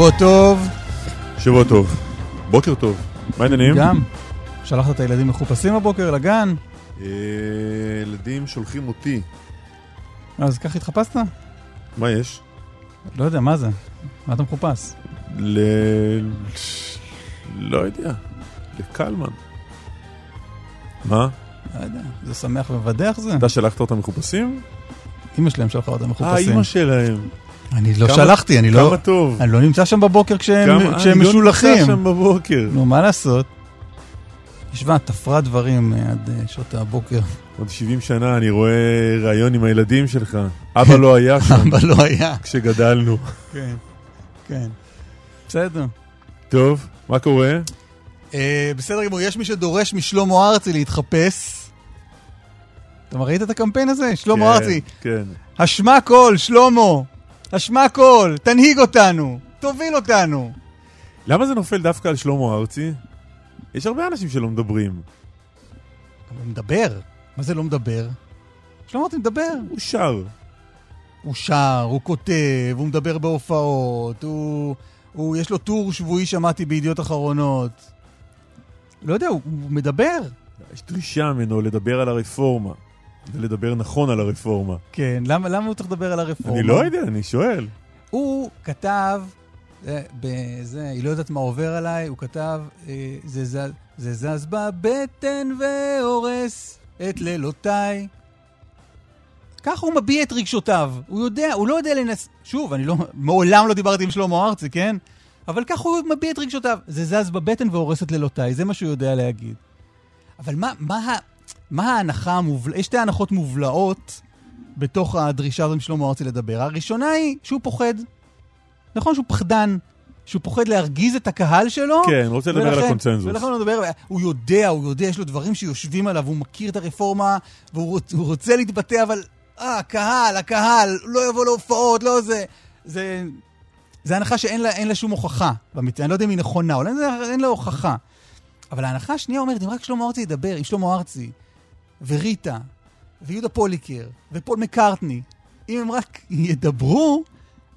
שבוע טוב. שבוע טוב. בוקר טוב. מה העניינים? גם. שלחת את הילדים מחופשים בבוקר לגן? אה, ילדים שולחים אותי. אז ככה התחפשת? מה יש? לא יודע, מה זה? מה אתה מחופש? ל... לא יודע. לקלמן. מה? לא יודע, זה שמח ומבדח זה? אתה שלחת אותם מחופשים? אמא שלהם שלחה אותם אה, מחופשים. אימא שלהם. אני לא כמה- שלחתי, אני לא... כמה טוב. אני לא נמצא שם בבוקר כשהם כמה- כשהם אני לא משולחים. נמצא שם בבוקר. נו, מה לעשות? ישבה, תפרה דברים אה, עד אה, שעות הבוקר. עוד 70 שנה אני רואה ראיון עם הילדים שלך. אבא לא היה שם אבל לא היה. כשגדלנו. כן, כן. בסדר. טוב, מה קורה? אה, בסדר גמור, יש מי שדורש משלמה ארצי להתחפש. אתה ראית את הקמפיין הזה? שלמה כן, ארצי. כן. השמע קול, שלמה. השמע קול, תנהיג אותנו. תוביל אותנו. למה זה נופל דווקא על שלמה ארצי? יש הרבה אנשים שלא מדברים. הוא מדבר. מה זה לא מדבר? שלמה ארצי מדבר. הוא שר. הוא שר, הוא כותב, הוא מדבר בהופעות, הוא, הוא, יש לו טור שבועי שמעתי בידיעות אחרונות. לא יודע, הוא, הוא מדבר. יש דרישה ממנו לדבר על הרפורמה. ולדבר נכון על הרפורמה. כן, למה, למה הוא צריך לדבר על הרפורמה? אני לא יודע, אני שואל. הוא כתב, אה, בזה, היא לא יודעת מה עובר עליי, הוא כתב, אה, זה, זז, זה זז בבטן והורס את לילותיי. ככה הוא מביע את רגשותיו. הוא יודע, הוא לא יודע לנס... שוב, אני לא... מעולם לא דיברתי עם שלמה ארצי, כן? אבל ככה הוא מביע את רגשותיו. זה זז בבטן והורס את לילותיי, זה מה שהוא יודע להגיד. אבל מה, מה, מה ההנחה המובלעת? יש שתי הנחות מובלעות בתוך הדרישה הזו משלמה ארצי לדבר. הראשונה היא שהוא פוחד. נכון שהוא פחדן. שהוא פוחד להרגיז את הקהל שלו. כן, רוצה לדבר על ולכן- הקונצנזוס. ולכן הוא מדבר, הוא יודע, הוא יודע, יש לו דברים שיושבים עליו, הוא מכיר את הרפורמה, והוא רוצ, הוא רוצה להתבטא, אבל אה, הקהל, הקהל, לא יבוא להופעות, לא זה. זה, זה הנחה שאין לה, לה שום הוכחה. במצ... אני לא יודע אם היא נכונה, אולי אין לה הוכחה. אבל ההנחה השנייה אומרת, אם רק שלמה ארצי ידבר, אם שלמה ארצי, וריטה, ויהודה פוליקר, ופול מקארטני, אם הם רק ידברו,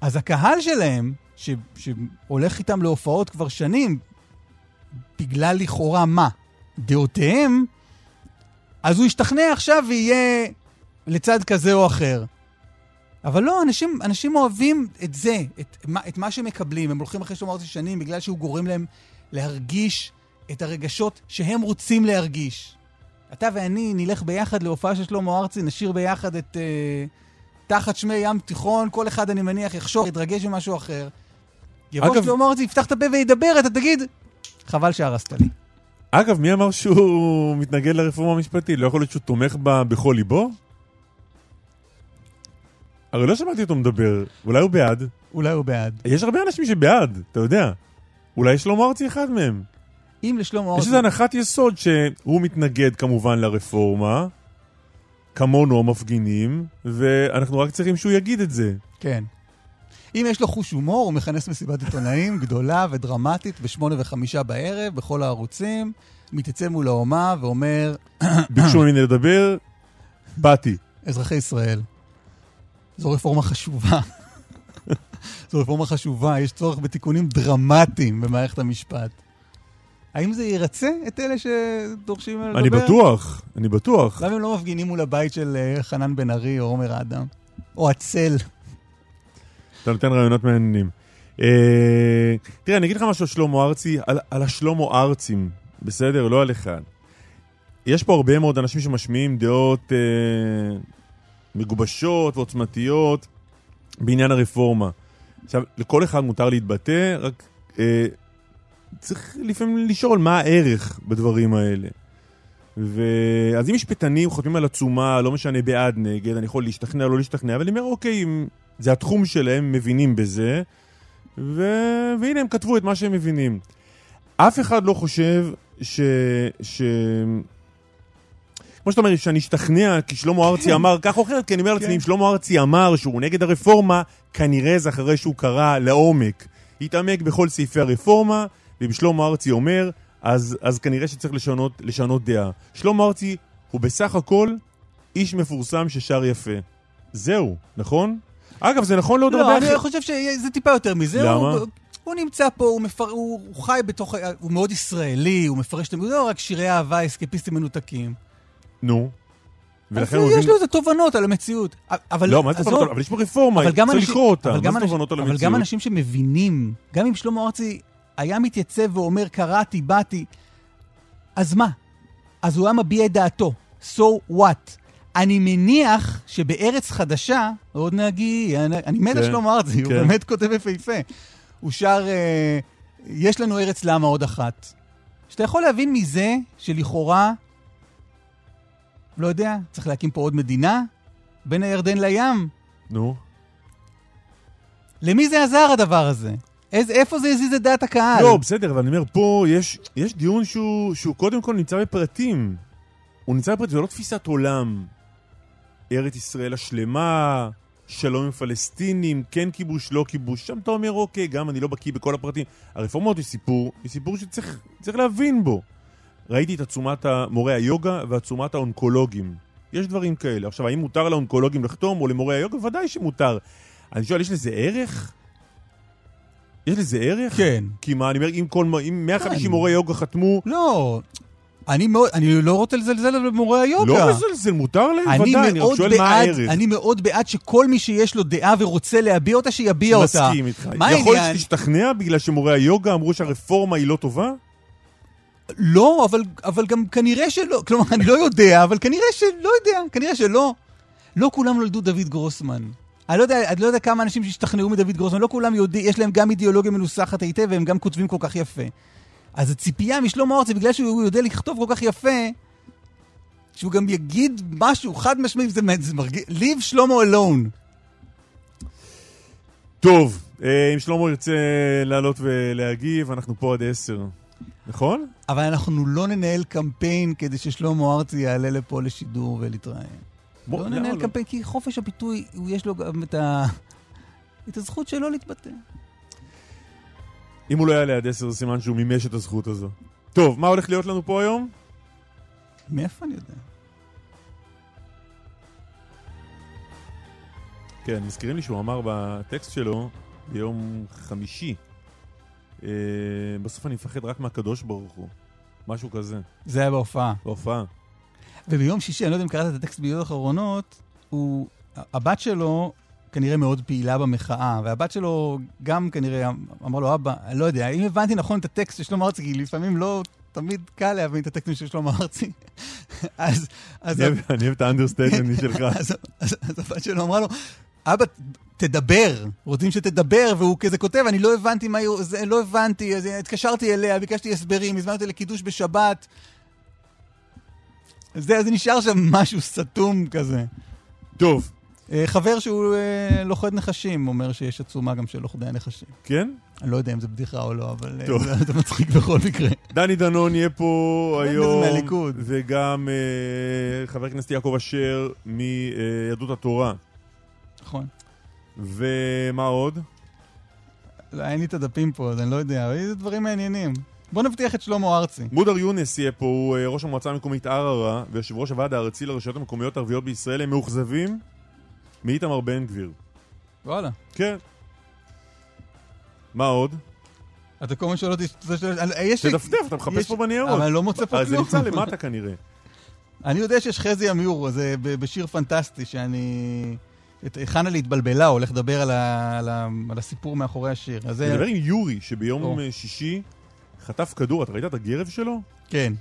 אז הקהל שלהם, ש, שהולך איתם להופעות כבר שנים, בגלל לכאורה מה? דעותיהם, אז הוא ישתכנע עכשיו ויהיה לצד כזה או אחר. אבל לא, אנשים, אנשים אוהבים את זה, את את מה שהם מקבלים. הם הולכים אחרי שלמה ארצי שנים בגלל שהוא גורם להם להרגיש את הרגשות שהם רוצים להרגיש. אתה ואני נלך ביחד להופעה של שלמה ארצי, נשיר ביחד את אה, תחת שמי ים תיכון, כל אחד, אני מניח, יחשוב, יתרגש ממשהו אחר. יבוא אגב- שלמה ארצי, יפתח את הפה וידבר, אתה תגיד, חבל שהרסת לי. אגב, מי אמר שהוא מתנגד לרפורמה המשפטית? לא יכול להיות שהוא תומך בה בכל ליבו? הרי לא שמעתי אותו מדבר, אולי הוא בעד. אולי הוא בעד. יש הרבה אנשים שבעד, אתה יודע. אולי שלמה ארצי אחד מהם. אם לשלמה יש ארצי... איזו הנחת יסוד שהוא מתנגד כמובן לרפורמה, כמונו המפגינים, ואנחנו רק צריכים שהוא יגיד את זה. כן. אם יש לו חוש הומור, הוא מכנס מסיבת עיתונאים גדולה ודרמטית בשמונה וחמישה בערב, בכל הערוצים, מתייצב מול האומה ואומר, ביקשו ממני לדבר, באתי. אזרחי ישראל, זו רפורמה חשובה. זו רפורמה חשובה, יש צורך בתיקונים דרמטיים במערכת המשפט. האם זה ירצה את אלה שדורשים לדבר? אני בטוח, אני בטוח. למה הם לא מפגינים מול הבית של אה, חנן בן ארי או עומר אדם? או הצל? אתה נותן רעיונות מעניינים. אה, תראה, אני אגיד לך משהו על שלמה ארצי, על, על השלמה ארצים. בסדר? לא על אחד. יש פה הרבה מאוד אנשים שמשמיעים דעות אה, מגובשות ועוצמתיות בעניין הרפורמה. עכשיו, לכל אחד מותר להתבטא, רק אה, צריך לפעמים לשאול מה הערך בדברים האלה. ואז אם משפטנים חותמים על עצומה, לא משנה בעד, נגד, אני יכול להשתכנע לא להשתכנע, אבל אני אומר, אוקיי, אם זה התחום שלהם, מבינים בזה, ו... והנה הם כתבו את מה שהם מבינים. אף אחד לא חושב ש... ש... כמו שאתה אומר, שאני אשתכנע כי שלמה ארצי אמר כך או אחרת, כי אני אומר לעצמי, אם שלמה ארצי אמר שהוא נגד הרפורמה, כנראה זה אחרי שהוא קרא לעומק. התעמק בכל סעיפי הרפורמה, ואם שלמה ארצי אומר, אז, אז כנראה שצריך לשנות, לשנות דעה. שלמה ארצי הוא בסך הכל איש מפורסם ששר יפה. זהו, נכון? אגב, זה נכון לעוד לא, הרבה אני אחרים. חושב שזה טיפה יותר מזה. למה? הוא, הוא נמצא פה, הוא, מפר... הוא, הוא חי בתוך... הוא מאוד ישראלי, הוא מפרש את לא רק שירי אהבה, אסקפיסטים מנותקים. נו. ולכן הוא יש. לו איזה תובנות על המציאות. אבל לא, מה זה תובנות? אבל יש פה רפורמה, אבל גם צריך לקרוא אותה. אבל גם מה זה תובנות על אבל גם המציאות? אנשים שמבינים, גם אם שלמה ארצי היה מתייצב ואומר, קראתי, באתי, אז מה? אז הוא היה מביע את דעתו. So what? אני מניח שבארץ חדשה, עוד נגיע, אני, אני מת על כן, שלמה ארצי, הוא כן. באמת כותב יפהפה. הוא שר, אה, יש לנו ארץ למה עוד אחת. שאתה יכול להבין מזה שלכאורה, לא יודע, צריך להקים פה עוד מדינה בין הירדן לים. נו. למי זה עזר הדבר הזה? איזה, איפה זה הזיז את דעת הקהל? לא, בסדר, אבל אני אומר, פה יש, יש דיון שהוא, שהוא קודם כל נמצא בפרטים. הוא נמצא בפרטים, זה לא תפיסת עולם. ארץ ישראל השלמה, שלום עם פלסטינים, כן כיבוש, לא כיבוש. שם אתה אומר, אוקיי, גם אני לא בקיא בכל הפרטים. הרפורמות היא סיפור, היא סיפור שצריך צריך להבין בו. ראיתי את עצומת מורי היוגה ועצומת האונקולוגים. יש דברים כאלה. עכשיו, האם מותר לאונקולוגים לחתום או למורי היוגה? ודאי שמותר. אני שואל, יש לזה ערך? יש לזה ערך? כן. כי מה, אני אומר, אם, כל, אם 150 כן. מורי יוגה חתמו, לא, אני, מאוד, אני לא רוצה לזלזל במורי היוגה. לא מזלזל, מותר להם, אני ודאי, אני רק שואל מה הערך. אני מאוד בעד שכל מי שיש לו דעה ורוצה להביע אותה, שיביע אותה. מסכים איתך. מה יכול העניין? שתשתכנע בגלל שמורי היוגה אמרו שהרפורמה היא לא טובה? לא, אבל, אבל גם כנראה שלא. כלומר, אני לא יודע, אבל כנראה שלא יודע, כנראה שלא. לא כולם נולדו דוד גרוסמן. אני לא יודע, אני לא יודע כמה אנשים שהשתכנעו מדוד גרוסמן, לא כולם יודעים, יש להם גם אידיאולוגיה מנוסחת היטב והם גם כותבים כל כך יפה. אז הציפייה משלמה ארצי, בגלל שהוא יודע לכתוב כל כך יפה, שהוא גם יגיד משהו חד משמעי, זה, זה מרגיש, leave שלמה alone. טוב, אה, אם שלמה ירצה לעלות ולהגיב, אנחנו פה עד עשר. נכון? אבל אנחנו לא ננהל קמפיין כדי ששלמה ארצי יעלה לפה לשידור ולהתראיין. בוא, לא ננהל? קמפיין, כי חופש הביטוי, יש לו גם את, ה... את הזכות שלו להתבטא. אם הוא לא יעלה עד עשר, זה סימן שהוא מימש את הזכות הזו. טוב, מה הולך להיות לנו פה היום? מאיפה אני יודע? כן, מזכירים לי שהוא אמר בטקסט שלו ביום חמישי. אה, בסוף אני מפחד רק מהקדוש ברוך הוא. משהו כזה, זה היה בהופעה. בהופעה. וביום שישי, אני לא יודע אם קראת את הטקסט בידיעות אחרונות, הוא... הבת שלו כנראה מאוד פעילה במחאה, והבת שלו גם כנראה אמר לו, אבא, אני לא יודע, אם הבנתי נכון את הטקסט של שלמה ארצי, כי לפעמים לא תמיד קל להבין את הטקסטים של שלמה ארצי, אז... אני אוהב- את ה understatement שלך. אז, הבת שלו אמרה לו, אבא, תדבר, רוצים שתדבר, והוא כזה כותב, אני לא הבנתי מה היא, לא הבנתי, אז התקשרתי אליה, ביקשתי הסברים, הזמנתי לקידוש בשבת. זה, אז נשאר שם משהו סתום כזה. טוב, אה, חבר שהוא אה, לוכד נחשים, אומר שיש עצומה גם של לוכדי הנחשים. כן? אני לא יודע אם זה בדיחה או לא, אבל אה. זה, זה מצחיק בכל מקרה. דני דנון יהיה פה היום, זה מהליכוד. וגם חבר הכנסת יעקב אשר מיהדות התורה. נכון. ומה עוד? לא, אין לי את הדפים פה, אז אני לא יודע, אבל זה דברים מעניינים. בוא נבטיח את שלמה ארצי. מודר יונס יהיה פה, הוא אה, ראש המועצה המקומית ערערה ויושב ראש הוועד הארצי לרשויות המקומיות הערביות בישראל. הם מאוכזבים מאיתמר בן גביר. וואלה. כן. מה עוד? אתה כל הזמן שואל אותי, אני- לי... תדפדף, אתה מחפש פה בניירות. אבל אני לא מוצא פה אז זה כלום. נמצא למטה כנראה. אני יודע שיש חזי עמיור, זה בשיר פנטסטי, שאני... חנה להתבלבלה, הולך לדבר על, ה... על, ה... על הסיפור מאחורי השיר. אז זה... נדבר עם יורי, שביום. אה, שישי חטף כדור, אתה ראית את הגרב שלו? כן.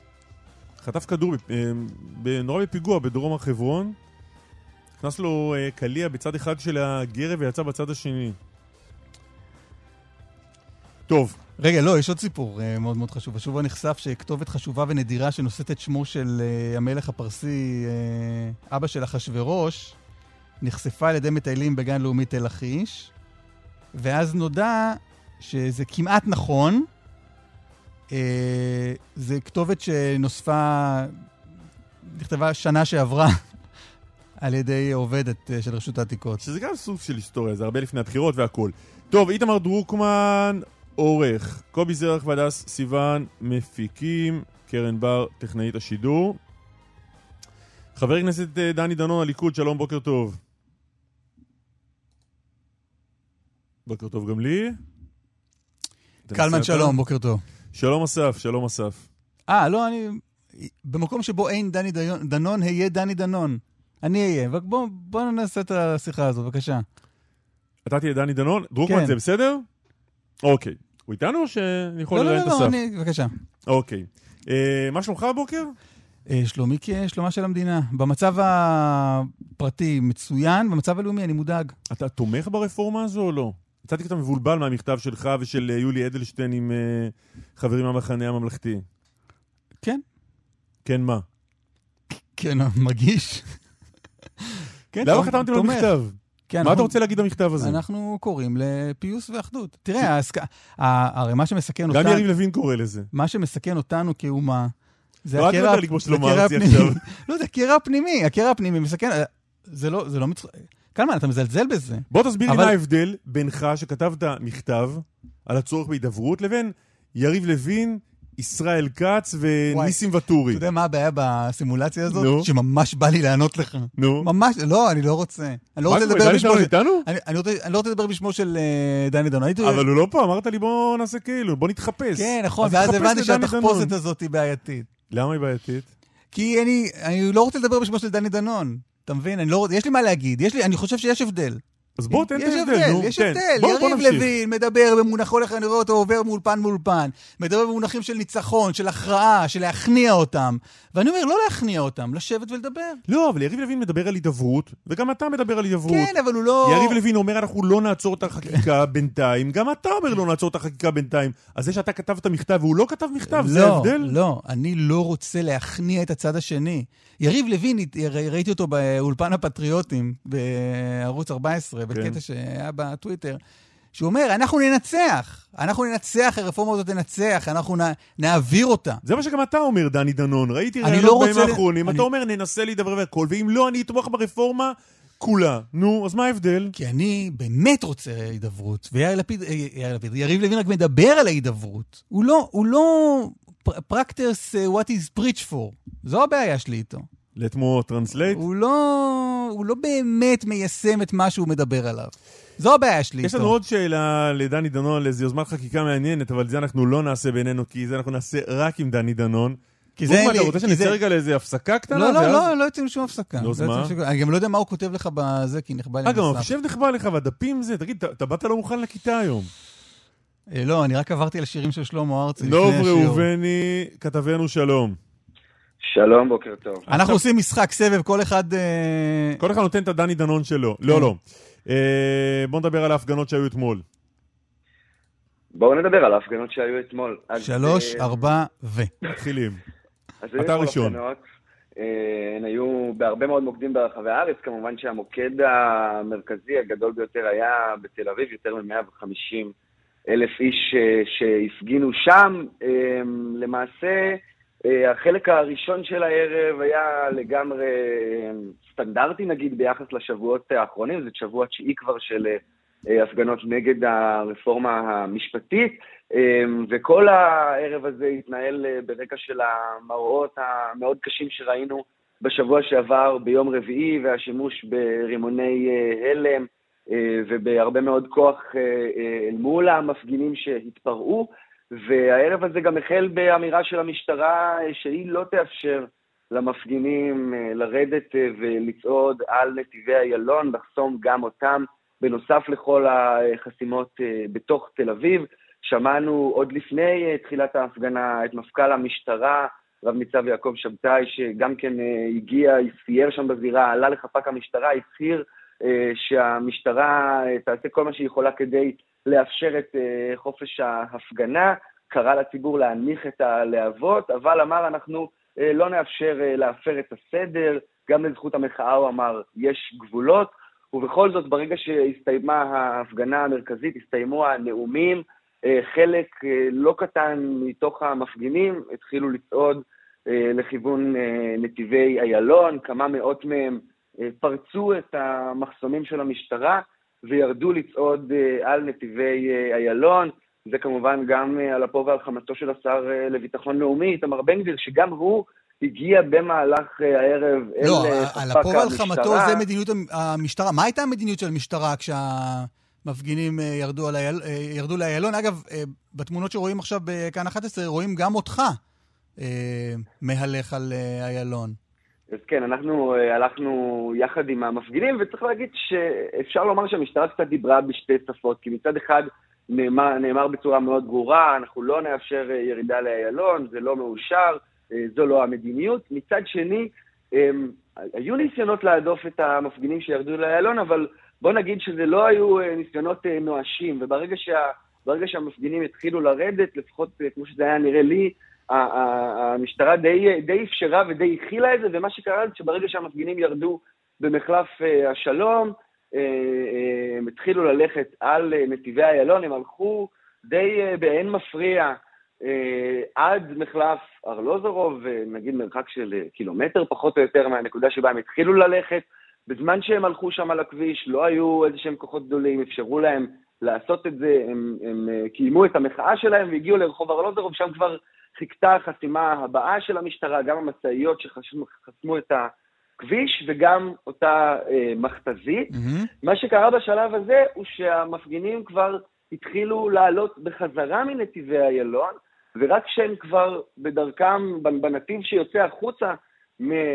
חטף כדור אה, נורא בפיגוע בדרום הר חברון. נכנס לו אה, קליע בצד אחד של הגרב ויצא בצד השני. טוב, רגע, לא, יש עוד סיפור uh, מאוד מאוד חשוב. השבוע נחשף שכתובת חשובה ונדירה שנושאת את שמו של המלך הפרסי, אבא של אחשורוש, נחשפה על ידי מטיילים בגן לאומי תל לכיש, ואז נודע שזה כמעט נכון. Uh, זה כתובת שנוספה, נכתבה שנה שעברה על ידי עובדת uh, של רשות העתיקות. שזה גם סוג של היסטוריה, זה הרבה לפני הבחירות והכל. טוב, איתמר דרוקמן, עורך, קובי זרח והדס סיוון, מפיקים, קרן בר, טכנאית השידור. חבר הכנסת אה, דני דנון, הליכוד, שלום, בוקר טוב. בוקר טוב גם לי. קלמן שלום? בוקר טוב. שלום אסף, שלום אסף. אה, לא, אני... במקום שבו אין דני דיון- דנון, היה דני דנון. אני אהיה. בואו בוא נעשה את השיחה הזאת, בבקשה. אתה תהיה דני דנון, דרוקמן כן. זה בסדר? אוקיי. הוא איתנו או שאני יכול לא, לא, לראיין לא, את לא, אסף? אני... בבקשה. אוקיי. אה, מה שלומך הבוקר? אה, שלומי כשלומה של המדינה. במצב הפרטי מצוין, במצב הלאומי אני מודאג. אתה תומך ברפורמה הזו או לא? יצאתי קצת מבולבל מהמכתב שלך ושל אה, יולי אדלשטיין עם אה, חברים מהמחנה הממלכתי. כן, כן, מה? כן, מגיש. כן, למה חתמתם לו. מכתב? כן, מה אנחנו- אתה רוצה להגיד במכתב הזה? אנחנו קוראים לפיוס ואחדות. תראה, ההסכ- ה- הרי מה שמסכן גם אותנו, יריב לוין קורא לזה. מה שמסכן אותנו כאומה, זה לא, אל הקרע הפנימי. לא, זה הקרע הפנימי, הקרע הפנימי מסכן, זה לא, זה לא מצ... קלמן, אתה מזלזל בזה. בוא תסביר לי אבל- מה ההבדל בינך שכתבת מכתב על הצורך בהידברות לבין יריב לוין, ישראל כץ וניסים ואטורי. אתה יודע מה הבעיה בסימולציה הזאת? נו. שממש בא לי לענות לך. נו. ממש, לא, אני לא רוצה. אני לא רוצה לדבר בשמו של... אני, לא רוצה לדבר בשמו של אה, דני דנון. אבל הוא לא פה, אמרת לי בוא נעשה כאילו, בוא נתחפש. כן, נכון, אז ואז הבנתי שהתחפושת. הזאת היא בעייתית. למה היא בעייתית? כי אני, אני לא רוצה לדבר בשמו של דני דנון. אתה מבין? אני לא רוצה... יש לי מה להגיד. יש לי, אני חושב שיש הבדל. אז בוא תן את יש ההבדל, נו. יש. הבדל. יריב. לוין מדבר במונח, הולך, אני רואה אותו עובר מאולפן מאולפן. מדבר במונחים של ניצחון, של הכרעה, של להכניע אותם. ואני אומר, לא להכניע אותם, לשבת ולדבר. לא, אבל יריב לוין מדבר על הידברות, וגם אתה מדבר על הידברות. כן, אבל הוא לא... יריב לוין אומר, אנחנו לא נעצור את החקיקה בינתיים, גם אתה אומר לא נעצור את החקיקה בינתיים. אז זה שאתה כתבת מכתב והוא לא כתב מכתב, זה לא, ההבדל? לא, אני לא רוצה להכניע את הצד השני. יריב לוין, ראיתי אותו באולפן הפטריוטים בערוץ 14, בקטע שהיה בטוויטר, שהוא אומר, אנחנו ננצח, אנחנו ננצח, הרפורמה הזאת תנצח, אנחנו נ, נעביר אותה. זה מה שגם אתה אומר, דני דנון. ראיתי אני ראיונות לא בימים ל- האחרונים, אני- אתה אומר, ננסה להידבר והכל, ואם לא, אני אתמוך ברפורמה כולה. נו, אז מה ההבדל? כי אני באמת רוצה הידברות, ויאיר לפיד, אה, יאיר לפיד, יריב לוין רק מדבר על ההידברות. הוא לא, הוא לא practice uh, what he's preach for. זו הבעיה שלי איתו. let me translate? הוא לא, הוא לא באמת מיישם את מה שהוא מדבר עליו. זו הבעיה שלי יש. לנו עוד שאלה לדני דנון, על איזו יוזמת חקיקה מעניינת, אבל זה אנחנו לא נעשה בינינו, כי זה אנחנו נעשה רק עם דני דנון. כי זה. אתה רוצה שנצא רגע לאיזה הפסקה קטנה? לא, לא, לא, לא יוצאים לשום הפסקה. נו, אז לא מה? יוצאים לשום- אני גם לא יודע מה הוא כותב לך בזה, כי נכבה לי אה, גם. המחשב נחבא לך, והדפים זה, תגיד, אתה- באת לא מוכן לכיתה היום. אה, לא, אני רק עברתי על השירים של שלמה ארצי לפני דוב השיעור. ראובני, כתבנו שלום. שלום, בוקר טוב. אנחנו עכשיו- עושים משחק סבב, כל אחד... אה, כל אחד נותן את הדני דנון שלו. כן. לא, לא. אה, בוא נדבר על ההפגנות שהיו אתמול. בואו נדבר על ההפגנות שהיו אתמול. שלוש, אה, ארבע, ו. מתחילים. אתה ראשון. הן היו בהרבה מאוד מוקדים ברחבי הארץ, כמובן שהמוקד המרכזי הגדול ביותר היה בתל אביב, יותר מ-150 אלף איש שהפגינו שם. למעשה, החלק הראשון של הערב היה לגמרי אה, סטנדרטי, נגיד, ביחס לשבועות האחרונים, זה שבוע תשיעי כבר של אה, הפגנות נגד הרפורמה המשפטית. וכל הערב הזה התנהל אה, ברקע של המראות המאוד קשים שראינו בשבוע שעבר ביום רביעי, והשימוש ברימוני אה, הלם אה, ובהרבה מאוד כוח אה, אה, אל מול המפגינים שהתפרעו. והערב הזה גם החל באמירה של המשטרה אה, שהיא לא תאפשר למפגינים אה, לרדת אה, ולצעוד על נתיבי איילון, לחסום גם אותם, בנוסף לכל החסימות בתוך תל אביב. שמענו עוד לפני תחילת ההפגנה את מפכ"ל המשטרה, רב ניצב יעקב שבתאי, שגם כן הגיע, סייר שם בזירה, עלה לחפ"ק המשטרה, הצהיר שהמשטרה אה, תעשה כל מה שהיא יכולה כדי לאפשר את אה, חופש ההפגנה, קרא לציבור להנמיך את הלהבות, אבל אמר אנחנו אה, לא נאפשר אה, להפר את הסדר, גם לזכות המחאה הוא אמר יש גבולות, ובכל זאת ברגע שהסתיימה ההפגנה המרכזית, הסתיימו הנאומים, אה, חלק אה, לא קטן מתוך המפגינים התחילו לצעוד אה, לכיוון אה, נתיבי איילון, כמה מאות מהם אה, פרצו את המחסומים של המשטרה וירדו לצעוד אה, על נתיבי אה, איילון. זה כמובן גם אה, על אפו ועל חמתו של השר אה, לביטחון לאומי, איתמר בן גביר, שגם הוא הגיע במהלך אה, הערב אל לא, אה, על חפ"ק אפו ועל המשטרה. חמתו זה מדיניות המ- המשטרה. מה הייתה המדיניות של המשטרה כשהמפגינים אה, ירדו על אה, ירדו לאיילון? אגב, אה, בתמונות שרואים עכשיו בכאן 11, רואים גם אותך אה, מהלך על אה, איילון. אז כן, אנחנו אה, הלכנו יחד עם המפגינים, וצריך להגיד שאפשר לומר שהמשטרה קצת דיברה בשתי שפות, כי מצד אחד נאמר, נאמר בצורה מאוד ברורה, אנחנו לא נאפשר אה, ירידה לאיילון, זה לא מאושר, אה, זו לא המדיניות. מצד שני, אה, היו ניסיונות להדוף את המפגינים שירדו לאיילון, אבל בוא נגיד שזה לא היו ניסיונות נואשים, וברגע שה, שהמפגינים התחילו לרדת, לפחות כמו שזה היה נראה לי, המשטרה די, די אפשרה ודי הכילה את זה, ומה שקרה זה שברגע שהמפגינים ירדו במחלף אה, השלום, אה, אה, הם התחילו ללכת על נתיבי איילון, הם הלכו די באין מפריע עד מחלף ארלוזורוב, נגיד מרחק של קילומטר פחות או יותר מהנקודה שבה הם התחילו ללכת. בזמן שהם הלכו שם על הכביש, לא היו איזה שהם כוחות גדולים, אפשרו להם לעשות את זה, הם, הם אה, קיימו את המחאה שלהם והגיעו לרחוב ארלוזורוב, שם כבר חיכתה החסימה הבאה של המשטרה, גם המשאיות שחסמו את הכביש וגם אותה אה, מכתזית. מהמם. מה שקרה בשלב הזה הוא שהמפגינים כבר התחילו לעלות בחזרה מנתיבי איילון, ורק כשהם כבר בדרכם, בנתיב שיוצא החוצה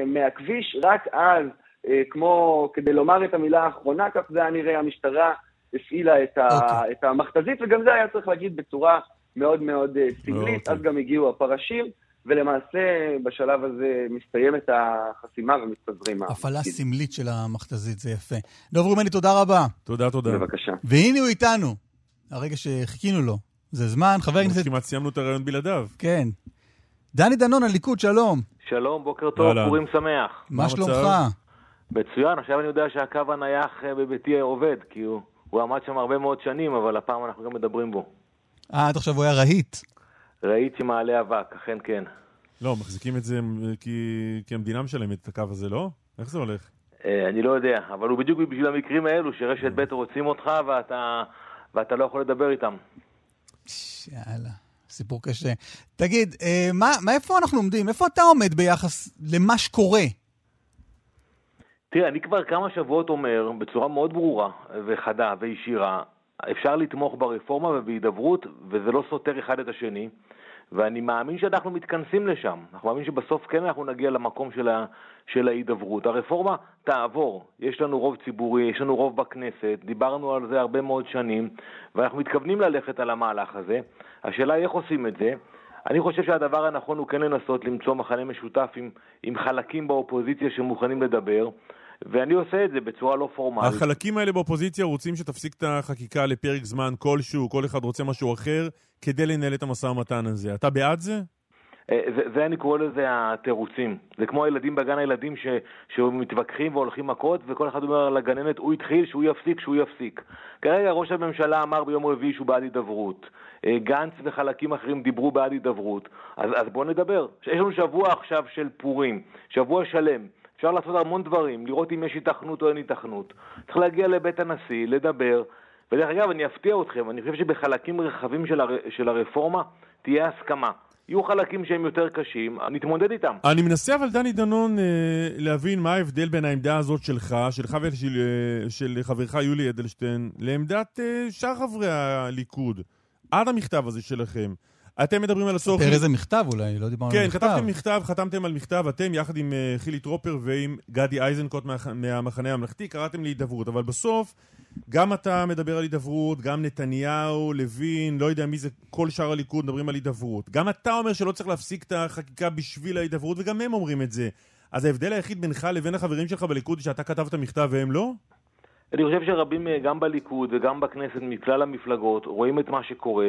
מהכביש, רק אז, אה, כמו כדי לומר את המילה האחרונה, כך זה היה נראה, המשטרה הפעילה את, ה- אוקיי. את המכתזית, וגם זה היה צריך להגיד בצורה מאוד מאוד אה, סמלית, אוקיי. אז גם הגיעו הפרשים, ולמעשה בשלב הזה מסתיימת החסימה ומתפזרים. הפעלה. סמלית של המכתזית, זה יפה. דב רומני, תודה רבה. תודה, תודה. בבקשה. והנה הוא איתנו, הרגע שחיכינו לו. זה זמן, חבר הכנסת... כמעט סיימנו את הרעיון בלעדיו. כן. דני דנון, הליכוד, שלום. שלום, בוקר טוב. פורים שמח. מה? שלומך? מצוין, עכשיו אני יודע שהקו הנייח אה, בביתי עובד, כי הוא, הוא עמד שם הרבה מאוד שנים, אבל הפעם אנחנו גם מדברים בו. אה, עד עכשיו הוא היה רהיט. ראיתי מעלה אבק, אכן כן. לא, מחזיקים את זה כי, כי המדינה משלמת את הקו הזה, לא? איך זה הולך? אה, אני לא יודע, אבל הוא בדיוק בשביל המקרים האלו, שרשת ב' רוצים אותך ואתה, ואתה לא יכול לדבר איתם. יאללה, סיפור קשה. תגיד, אה, מה, מה, איפה אנחנו עומדים? איפה אתה עומד ביחס למה שקורה? תראה, אני כבר כמה שבועות אומר, בצורה מאוד ברורה וחדה וישירה, אפשר לתמוך ברפורמה ובהידברות, וזה לא סותר אחד את השני, ואני מאמין שאנחנו מתכנסים לשם. אנחנו מאמין שבסוף כן אנחנו נגיע למקום של, ה, של ההידברות. הרפורמה תעבור, יש לנו רוב ציבורי, יש לנו רוב בכנסת, דיברנו על זה הרבה מאוד שנים, ואנחנו מתכוונים ללכת על המהלך הזה. השאלה היא איך עושים את זה. אני חושב שהדבר הנכון הוא כן לנסות למצוא מחנה משותף עם, עם חלקים באופוזיציה שמוכנים לדבר, ואני עושה את זה בצורה לא פורמלית. החלקים האלה באופוזיציה רוצים שתפסיק את החקיקה לפרק זמן כלשהו, כל אחד רוצה משהו אחר, כדי לנהל את המשא ומתן הזה. אתה בעד זה? אה, זה, זה אני קורא לזה התירוצים. זה כמו הילדים בגן הילדים ש, שמתווכחים והולכים מכות, וכל אחד אומר לגננת, הוא התחיל, שהוא יפסיק, שהוא יפסיק. כרגע ראש הממשלה אמר ביום רביעי שהוא בעד הידברות. אה, גנץ וחלקים אחרים דיברו בעד הידברות. אז, אז בואו נדבר. יש לנו שבוע עכשיו של פורים, שבוע שלם. אפשר לעשות המון דברים, לראות אם יש היתכנות או אין היתכנות. צריך להגיע לבית הנשיא, לדבר. ודרך אגב, אני אפתיע אתכם, אני חושב שבחלקים רחבים של, הר... של הרפורמה תהיה הסכמה. יהיו חלקים שהם יותר קשים, נתמודד איתם. אני מנסה אבל, דני דנון, אה, להבין מה ההבדל בין העמדה הזאת שלך, שלך ושל אה, של חברך יולי אדלשטיין, לעמדת אה, שאר חברי הליכוד. עד המכתב הזה שלכם. אתם מדברים על הצורך... ספר איזה מכתב אולי, לא דיברנו על כן, מכתב. כתבתם מכתב, חתמתם על מכתב, אתם יחד עם uh, חילי טרופר ועם גדי איזנקוט מה, מהמחנה הממלכתי, קראתם להידברות, אבל בסוף גם אתה מדבר על הידברות, גם נתניהו, לוין, לא יודע מי זה, כל שאר הליכוד מדברים על הידברות. גם אתה אומר שלא צריך להפסיק את החקיקה בשביל ההידברות, וגם הם אומרים את זה. אז ההבדל היחיד בינך לבין החברים שלך בליכוד, שאתה כתבת מכתב והם לא? אני חושב שרבים אה, גם בליכוד וגם בכנסת מכלל המפלגות רואים את מה שקורה,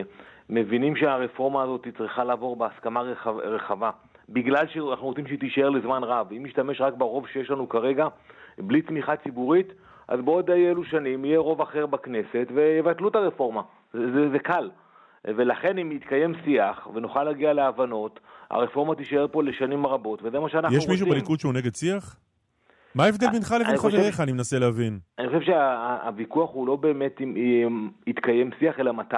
מבינים שהרפורמה הזאת צריכה לעבור בהסכמה רחב, רחבה, בגלל שאנחנו רוצים שהיא תישאר לזמן רב. אם נשתמש רק ברוב שיש לנו כרגע, בלי תמיכה ציבורית, אז בעוד אי אלו שנים יהיה רוב אחר בכנסת ויבטלו את הרפורמה. זה, זה, זה קל. ולכן אם יתקיים שיח ונוכל להגיע להבנות, הרפורמה תישאר פה לשנים רבות, וזה מה שאנחנו יש רוצים. מישהו בליכוד שהוא נגד שיח? מה ההבדל בינך לבין חבריך? אני מנסה להבין. אני חושב שהוויכוח הוא לא באמת אם יתקיים שיח, אלא מתי.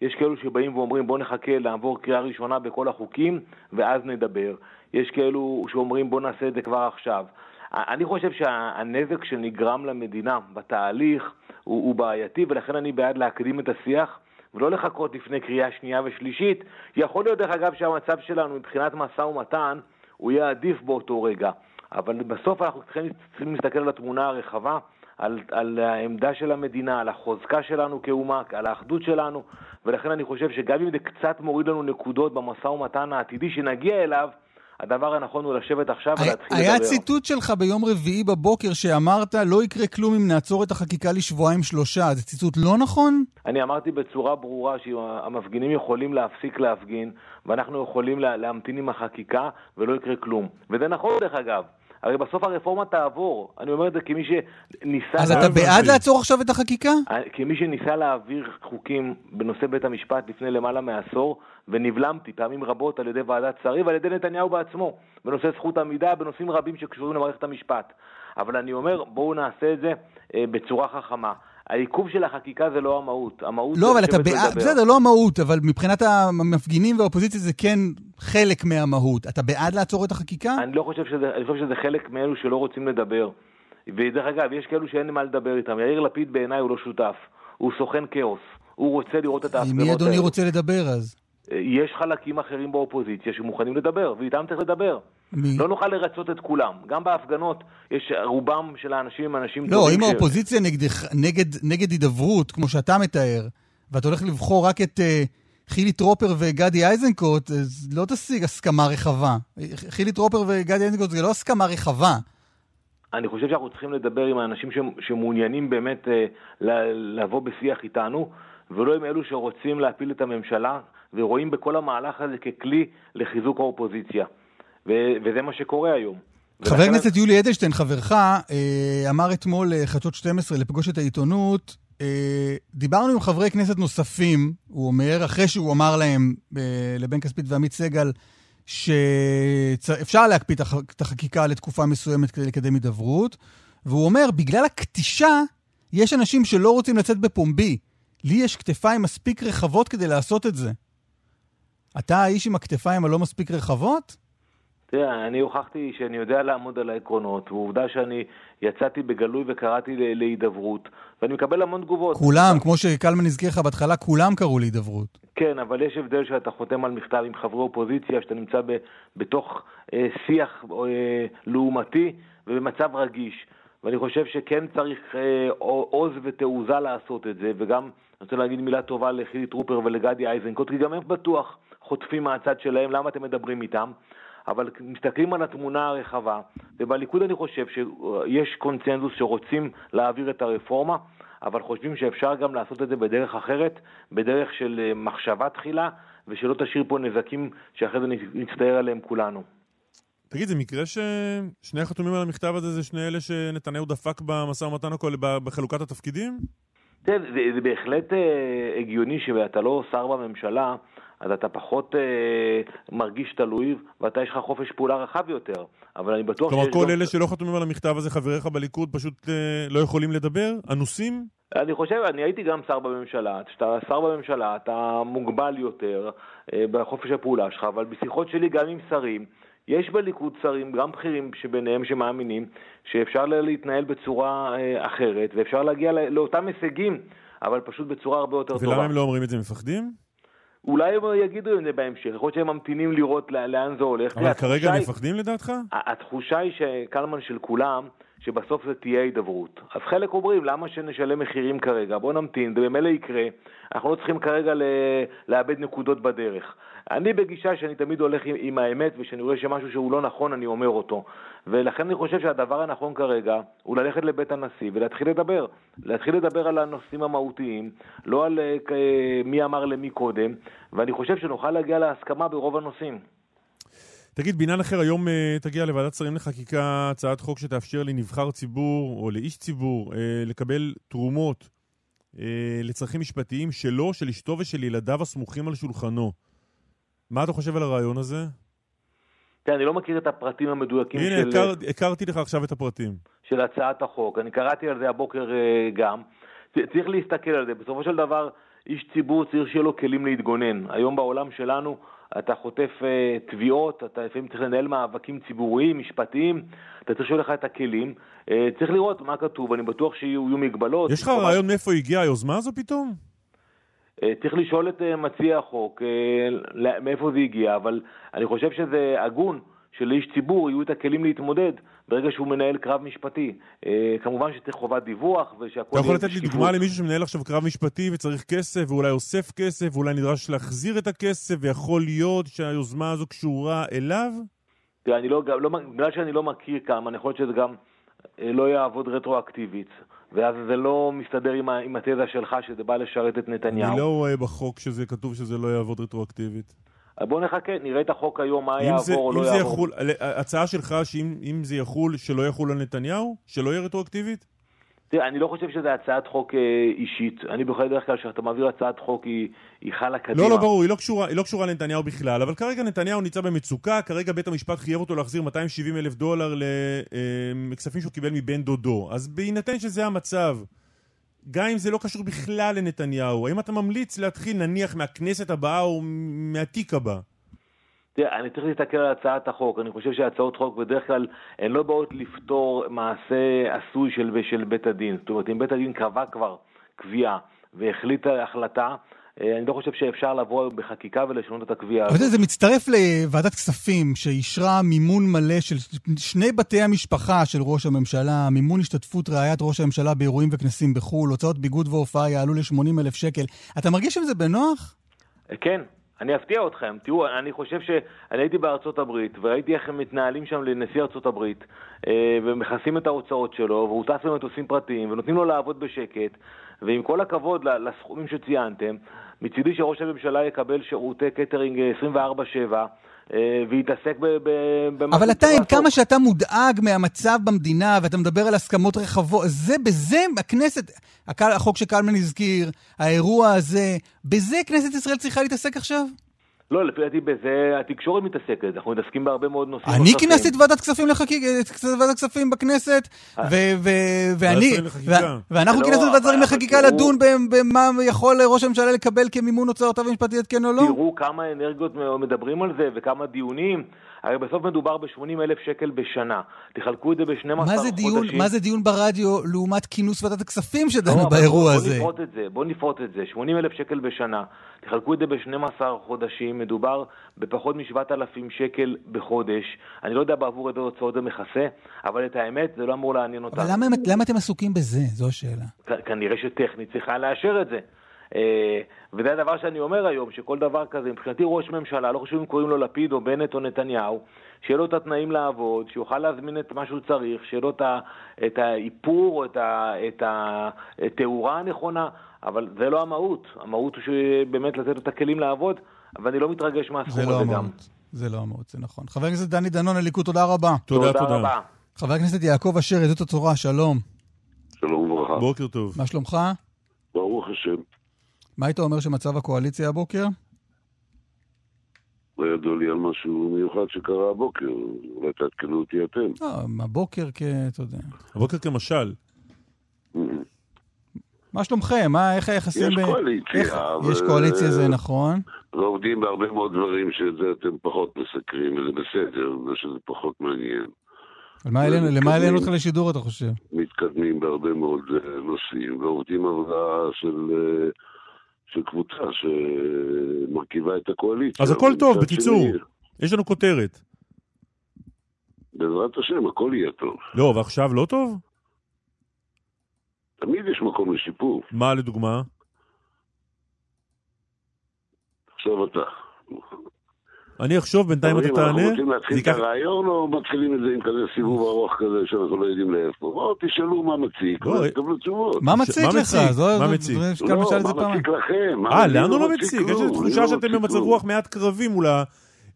יש כאלו שבאים ואומרים בוא נחכה לעבור קריאה ראשונה בכל החוקים ואז נדבר. יש כאלו שאומרים בוא נעשה את זה כבר עכשיו. אני חושב שהנזק שנגרם למדינה בתהליך הוא, הוא בעייתי ולכן אני בעד להקדים את השיח ולא לחכות לפני קריאה שנייה ושלישית. יכול להיות דרך אגב שהמצב שלנו מבחינת משא ומתן הוא יהיה עדיף באותו רגע. אבל בסוף אנחנו צריכים, צריכים להסתכל על התמונה הרחבה, על, על העמדה של המדינה, על החוזקה שלנו כאומה, על האחדות שלנו, ולכן אני חושב שגם אם זה קצת מוריד לנו נקודות במשא ומתן העתידי שנגיע אליו, הדבר הנכון הוא לשבת עכשיו ולהתחיל היה לדבר. ציטוט שלך ביום רביעי בבוקר שאמרת, לא יקרה כלום אם נעצור את החקיקה לשבועיים שלושה. זה ציטוט לא נכון? אני אמרתי בצורה ברורה שהמפגינים יכולים להפסיק להפגין, ואנחנו יכולים לה, להמתין עם החקיקה ולא יקרה כלום. וזה נכון דרך אגב. הרי בסוף הרפורמה תעבור. אני אומר את זה כמי שניסה... אז אתה. בעד לעצור עכשיו את החקיקה? כמי שניסה להעביר חוקים בנושא בית המשפט לפני למעלה מעשור, ונבלמתי פעמים רבות על ידי ועדת שרים ועל ידי נתניהו בעצמו, בנושא זכות עמידה, בנושאים רבים שקשורים למערכת המשפט. אבל אני אומר, בואו נעשה את זה אה, בצורה חכמה. העיכוב של החקיקה זה לא המהות. המהות לא, אבל אתה בעד, ולדבר. בסדר, לא המהות, אבל מבחינת המפגינים והאופוזיציה זה כן חלק מהמהות. אתה בעד לעצור את החקיקה? אני לא חושב שזה, אני חושב שזה חלק מאלו שלא רוצים לדבר. ודרך אגב, יש כאלו שאין מה לדבר איתם. יאיר לפיד בעיניי הוא לא שותף. הוא סוכן כאוס. הוא רוצה לראות את עם ההפגנות מי אדוני. רוצה לדבר אז? יש חלקים אחרים באופוזיציה שמוכנים לדבר, ואיתם צריך לדבר. מי? לא נוכל לרצות את כולם. גם בהפגנות, יש רובם של האנשים הם אנשים לא, טובים. אם ש- האופוזיציה נגדך- נגד- נגד הידברות, כמו שאתה מתאר, ואתה הולך לבחור רק את אה, חילי טרופר וגדי איזנקוט, אז לא תשיג הסכמה רחבה. חילי טרופר וגדי איזנקוט זה לא הסכמה רחבה. אני חושב שאנחנו צריכים לדבר עם האנשים ש- שמעוניינים באמת ל- לבוא בשיח איתנו, ולא עם אלו שרוצים להפיל את הממשלה, ורואים בכל המהלך הזה ככלי לחיזוק האופוזיציה. ו- וזה מה שקורה היום. חבר ולכן- הכנסת יולי אדלשטיין, חברך, אה, אמר אתמול לחדשות 12 לפגוש את העיתונות, אה, דיברנו עם חברי כנסת נוספים, הוא אומר, אחרי שהוא אמר להם, אה, לבן כספית ועמית סגל, שאפשר להקפיא את הח- את החקיקה לתקופה מסוימת כדי לקדם הידברות, והוא אומר, בגלל הקטישה, יש אנשים שלא רוצים לצאת בפומבי. לי יש כתפיים מספיק רחבות כדי לעשות את זה. אתה האיש עם הכתפיים הלא מספיק רחבות? תראה, אני הוכחתי שאני יודע לעמוד על העקרונות, ועובדה שאני יצאתי בגלוי וקראתי להידברות, ואני מקבל המון תגובות. כולם, כמו שקלמן הזכיר לך בהתחלה, כולם קראו להידברות. כן, אבל יש הבדל שאתה חותם על מכתב עם חברי אופוזיציה, שאתה נמצא ב, בתוך אה, שיח אה, לעומתי ובמצב רגיש. ואני חושב שכן צריך אה, עוז ותעוזה לעשות את זה, וגם אני רוצה להגיד מילה טובה לחילי טרופר ולגדי איזנקוט, כי גם הם בטוח חוטפים מהצד שלהם, למה אתם מדברים איתם? אבל מסתכלים על התמונה הרחבה, ובליכוד אני חושב שיש קונצנזוס שרוצים להעביר את הרפורמה, אבל חושבים שאפשר גם לעשות את זה בדרך אחרת, בדרך של אה, מחשבה תחילה, ושלא תשאיר פה נזקים שאחרי זה נצטער עליהם כולנו. תגיד, זה מקרה ששני החתומים על המכתב הזה זה שני אלה שנתניהו דפק במשא ומתן הכל בחלוקת התפקידים? תראה, זה, זה בהחלט אה, הגיוני שאתה לא שר בממשלה, אז אתה פחות אה, מרגיש תלוי, ואתה יש לך חופש פעולה רחב יותר. אבל אני בטוח כלומר, שיש כל גם- אלה שלא חתומים על המכתב הזה, חבריך בליכוד, פשוט אה, לא יכולים לדבר? אנוסים? אני חושב, אני הייתי גם שר בממשלה, כשאתה שר בממשלה אתה מוגבל יותר אה, בחופש הפעולה שלך, אבל בשיחות שלי גם עם שרים, יש בליכוד שרים, גם בכירים שביניהם שמאמינים שאפשר לה- להתנהל בצורה אה, אחרת, ואפשר להגיע לא- לאותם הישגים, אבל פשוט בצורה הרבה יותר טובה. ולמה הם לא אומרים את זה? מפחדים? אולי הם יגידו את זה בהמשך, יכול להיות שהם ממתינים לראות לא- לאן זה הולך. אבל כרגע מפחדים לדעתך? התחושה היא שקלמן של כולם, שבסוף זה תהיה הידברות. אז חלק אומרים, למה שנשלם מחירים כרגע? בואו נמתין, זה במילא יקרה, אנחנו לא צריכים כרגע ל- לאבד נקודות בדרך. אני בגישה שאני תמיד הולך עם, עם האמת, וכשאני רואה שמשהו שהוא לא נכון, אני אומר אותו. ולכן אני חושב שהדבר הנכון כרגע הוא ללכת לבית הנשיא ולהתחיל לדבר. להתחיל לדבר על הנושאים המהותיים, לא על uh, מי אמר למי קודם, ואני חושב שנוכל להגיע להסכמה ברוב הנושאים. תגיד, בעניין אחר, היום uh, תגיע לוועדת שרים לחקיקה הצעת חוק שתאפשר לנבחר ציבור או לאיש ציבור uh, לקבל תרומות uh, לצרכים משפטיים שלו, של אשתו ושל ילדיו הסמוכים על שולחנו. מה אתה חושב על הרעיון הזה? תראה, אני לא מכיר את הפרטים המדויקים הנה, של, הכר, הכרתי לך עכשיו את הפרטים. של הצעת החוק. אני קראתי על זה הבוקר אה, גם. צריך להסתכל על זה. בסופו של דבר, איש ציבור צריך שיהיה לו כלים להתגונן. היום בעולם שלנו אתה חוטף אה, תביעות, אתה לפעמים צריך לנהל מאבקים ציבוריים, משפטיים, אתה צריך שיהיו לך את הכלים. אה, צריך לראות מה כתוב, אני בטוח שיהיו יהיו מגבלות. יש לך רעיון מאיפה הגיעה היוזמה הזו פתאום? אה, צריך לשאול את מציע החוק מאיפה זה הגיע, אבל אני חושב שזה הגון שלאיש ציבור יהיו את הכלים להתמודד ברגע שהוא מנהל קרב משפטי. אה, כמובן שצריך חובת דיווח ושהכול אתה יכול לתת לי. דוגמה למישהו שמנהל עכשיו קרב משפטי וצריך כסף, ואולי אוסף כסף, ואולי נדרש להחזיר את הכסף, ויכול להיות שהיוזמה הזו קשורה אליו? תראה, אני לא, לא, בגלל שאני לא מכיר כמה, אני יכול להיות שזה גם אה, לא יעבוד רטרואקטיבית, ואז זה לא מסתדר עם, ה- עם התזה שלך שזה בא לשרת את נתניהו. אני לא רואה בחוק שזה כתוב שזה לא יעבוד רטרואקטיבית. בוא נחכה, נראה את החוק היום, מה יעבור זה, או לא יעבור. יחול, הצעה שלך שאם אם זה יחול, שלא יחול על נתניהו? שלא יהיה רטרואקטיבית? תראה, אני לא חושב שזו הצעת חוק אה, אישית. אני בכל דרך כלל, כשאתה מעביר הצעת חוק, היא, היא חלה קדימה. לא, לא, ברור, היא לא, קשורה, היא לא קשורה לנתניהו בכלל, אבל כרגע נתניהו נמצא במצוקה, כרגע בית המשפט חייב אותו להחזיר 270 אלף דולר לכספים שהוא קיבל מבן דודו. אז בהינתן שזה המצב, גם אם זה לא קשור בכלל לנתניהו, האם אתה ממליץ להתחיל נניח מהכנסת הבאה או מהתיק הבא? תראה, אני צריך להסתכל על הצעת החוק. אני חושב שהצעות חוק בדרך כלל הן לא באות לפתור מעשה עשוי של, של בית הדין. זאת אומרת, אם בית הדין קבע כבר קביעה והחליט על החלטה, אני לא חושב שאפשר לבוא בחקיקה ולשנות את הקביעה הזאת. זה, מצטרף לוועדת כספים שאישרה מימון מלא של שני בתי המשפחה של ראש הממשלה, מימון השתתפות רעיית ראש הממשלה באירועים וכנסים בחו"ל, הוצאות ביגוד והופעה יעלו ל-80 אלף שקל. אתה מרגיש עם זה בנוח? כן, אני אפתיע אתכם. תראו, אני חושב שאני הייתי בארצות הברית, וראיתי איך הם מתנהלים שם לנשיא ארצות הברית, אה, ומכסים את ההוצאות שלו, והוא טס במטוסים פרטיים, ונותנים לו לעבוד בשקט, ועם כל הכבוד לסכומים שציינתם, מצידי שראש הממשלה יקבל שירותי קטרינג אה, 24/7, אה, ויתעסק ב... ב- במה אבל אתה, עם כמה. שאתה מודאג מהמצב במדינה, ואתה מדבר על הסכמות רחבות, זה, בזה, הכנסת, החוק שקלמן הזכיר, האירוע הזה, בזה כנסת ישראל צריכה להתעסק עכשיו? לא, לפי דעתי בזה התקשורת מתעסקת, אנחנו מתעסקים בהרבה מאוד נושאים אני. כינסתי את ועדת כספים לחקיק... את ועדת כספים בכנסת, ואני... לחקיקה. ואנחנו לא, כינסנו את ועדת שרים לחקיקה לדון במה יכול ראש הממשלה לקבל כמימון הוצאותיו המשפטיות, כן או לא? תראו כמה אנרגיות מדברים על זה וכמה דיונים. הרי בסוף מדובר ב-80 אלף שקל בשנה. תחלקו את זה ב-12 מה זה חודשים. מה זה דיון ברדיו לעומת כינוס ועדת הכספים לא, שדנו אבל באירוע בוא, הזה? בוא נפרוט את זה, בוא נפרוט את זה. 80 אלף שקל בשנה. תחלקו את זה ב-12 חודשים, מדובר בפחות מ-7,000 שקל בחודש. אני לא יודע בעבור איזה הוצאות זה מכסה, אבל את האמת, זה לא אמור לעניין אותנו. אבל למה, למה אתם עסוקים בזה? זו השאלה. כ- כנראה שטכנית צריכה לאשר את זה. אה, וזה הדבר שאני אומר היום, שכל דבר כזה, מבחינתי ראש ממשלה, לא חשוב אם קוראים לו לפיד או בנט או נתניהו, שיהיה לו את התנאים לעבוד, שיוכל להזמין את מה שהוא צריך, שיהיה לו את האיפור או את ה- את התאורה הנכונה, אבל זה לא המהות. המהות הוא באמת לתת לו את הכלים לעבוד, ואני לא מתרגש מהסכום לא הזה גם. זה לא המהות, זה נכון. חבר הכנסת דני דנון, הליכוד, תודה רבה. תודה, תודה. רבה. חבר הכנסת יעקב אשר, יהדות התורה, שלום. שלום וברכה. בוקר טוב. מה שלומך? ברוך השם. מה היית אומר שמצב הקואליציה הבוקר? לא ידוע לי על משהו מיוחד שקרה הבוקר, אולי תעדכנו אותי אתם. לא, הבוקר כ... אתה יודע. הבוקר כמשל. מה שלומכם? מה, איך היחסים יש ב... קואליציה, איך... אבל- יש קואליציה, זה נכון. ועובדים בהרבה מאוד דברים שאת זה אתם פחות מסקרים, וזה בסדר, זה שזה פחות מעניין. על מה העלינו- למה העלינו אותך לשידור, אתה חושב? מתקדמים בהרבה מאוד אה, נושאים, ועובדים עבודה של, אה, של קבוצה שמרכיבה את הקואליציה. אז הכל טוב, בקיצור. שני, יש לנו כותרת. בעזרת השם, הכל יהיה טוב. לא, ועכשיו לא טוב? תמיד יש מקום לשיפור. מה לדוגמה? עכשיו אתה. אני אחשוב, בינתיים אתה חברים, אנחנו תענה. רוצים להתחיל זה את הרעיון, או מתחילים את זה עם כזה סיבוב ארוך כזה שאנחנו לא יודעים לאיפה? בואו תשאלו מה מציק, לא, תקבלו תשובות. מה מציק לך? מה מציק? לא, מה פעם. מציק לכם? מה, אה, לנו לא מציק מציק? יש לי אני תחושה לא שאתם במצב. רוח מעט קרבי מול ה...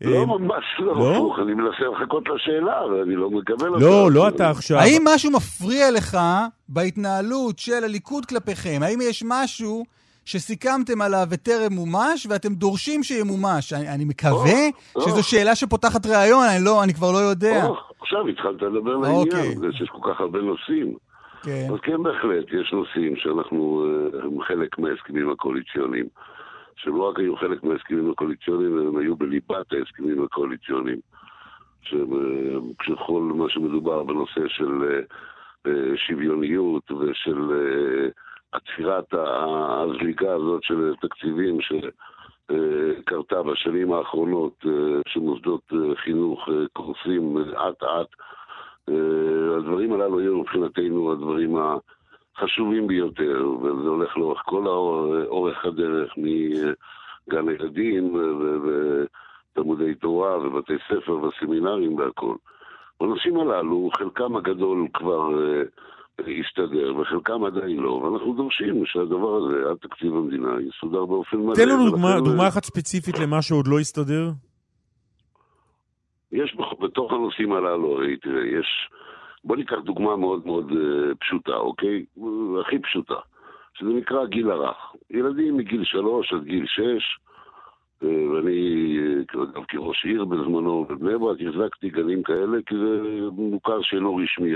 לא, אה, ממש לא, לא? הפוך, אני מנסה לחכות לשאלה, ואני לא מקבל אותה. לא, לא אתה עכשיו. האם משהו מפריע לך בהתנהלות של הליכוד כלפיכם? האם יש משהו שסיכמתם עליו וטרם מומש, ואתם דורשים שימומש? אני, אני מקווה או, שזו או. שאלה שפותחת ראיון, אני, לא, אני כבר לא יודע. או, עכשיו התחלת לדבר אוקיי. לעניין, יש כל כך הרבה נושאים. כן. אז כן, בהחלט, יש נושאים שאנחנו אה, הם חלק מההסכמים הקואליציוניים, שלא רק היו חלק מההסכמים הקואליציוניים, הם היו בליבת ההסכמים הקואליציוניים. שכל מה שמדובר בנושא של אה, אה, שוויוניות ושל אה, עצירת הזליגה הזאת של תקציבים שקרתה בשנים האחרונות, אה, שמוסדות אה, חינוך אה, קורסים אט-אט. הדברים הללו היו מבחינתנו הדברים החשובים ביותר, וזה הולך לאורך כל אורך הדרך מגן הילדים ותלמודי תורה ובתי ספר וסמינרים והכול. בנושאים הללו, חלקם הגדול כבר הסתדר וחלקם עדיין לא, ואנחנו דורשים שהדבר הזה, עד תקציב המדינה, יסודר באופן מלא. תן לנו ולכן, דוגמה- אה, דוגמה אחת ספציפית למה שעוד לא הסתדר. יש בתוך הנושאים הללו, הרי תראה, יש... בוא ניקח דוגמה מאוד מאוד אה, פשוטה, אוקיי? הכי פשוטה, שזה נקרא גיל הרך. ילדים מגיל שלוש עד גיל שש, ואני, אה, אגב, כראש עיר בזמנו בבני ברק, החזקתי גנים כאלה, כי זה מוכר שאינו רשמי,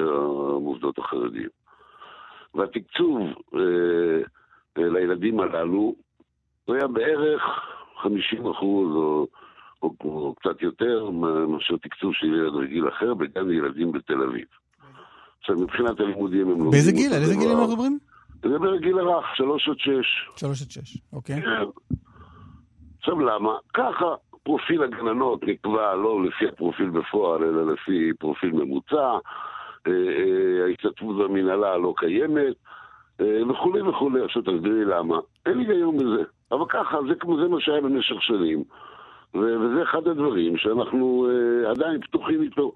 המוסדות החרדיים. והתקצוב אה, אה, לילדים הללו, הוא היה בערך 50 אחוז, או... או, או קצת יותר מאשר תקצוב של ילד רגיל אחר בגן ילדים בתל אביב. עכשיו, מבחינת הלימודים הם לומדים... באיזה גיל? על איזה גיל. אנחנו מדברים? זה בגיל הרך, שלוש עד שש. שלוש עד שש, אוקיי. כן. עכשיו למה? ככה פרופיל הגננות נקבע לא לפי הפרופיל בפועל, אלא לפי פרופיל ממוצע, אה, אה, ההשתתפות במנהלה לא קיימת, אה, וכולי וכולי. עכשיו תסבירי למה. אין היגיון בזה. אבל ככה, זה, כמו- זה מה שהיה במשך שנים. וזה אחד הדברים שאנחנו עדיין פתוחים איתו,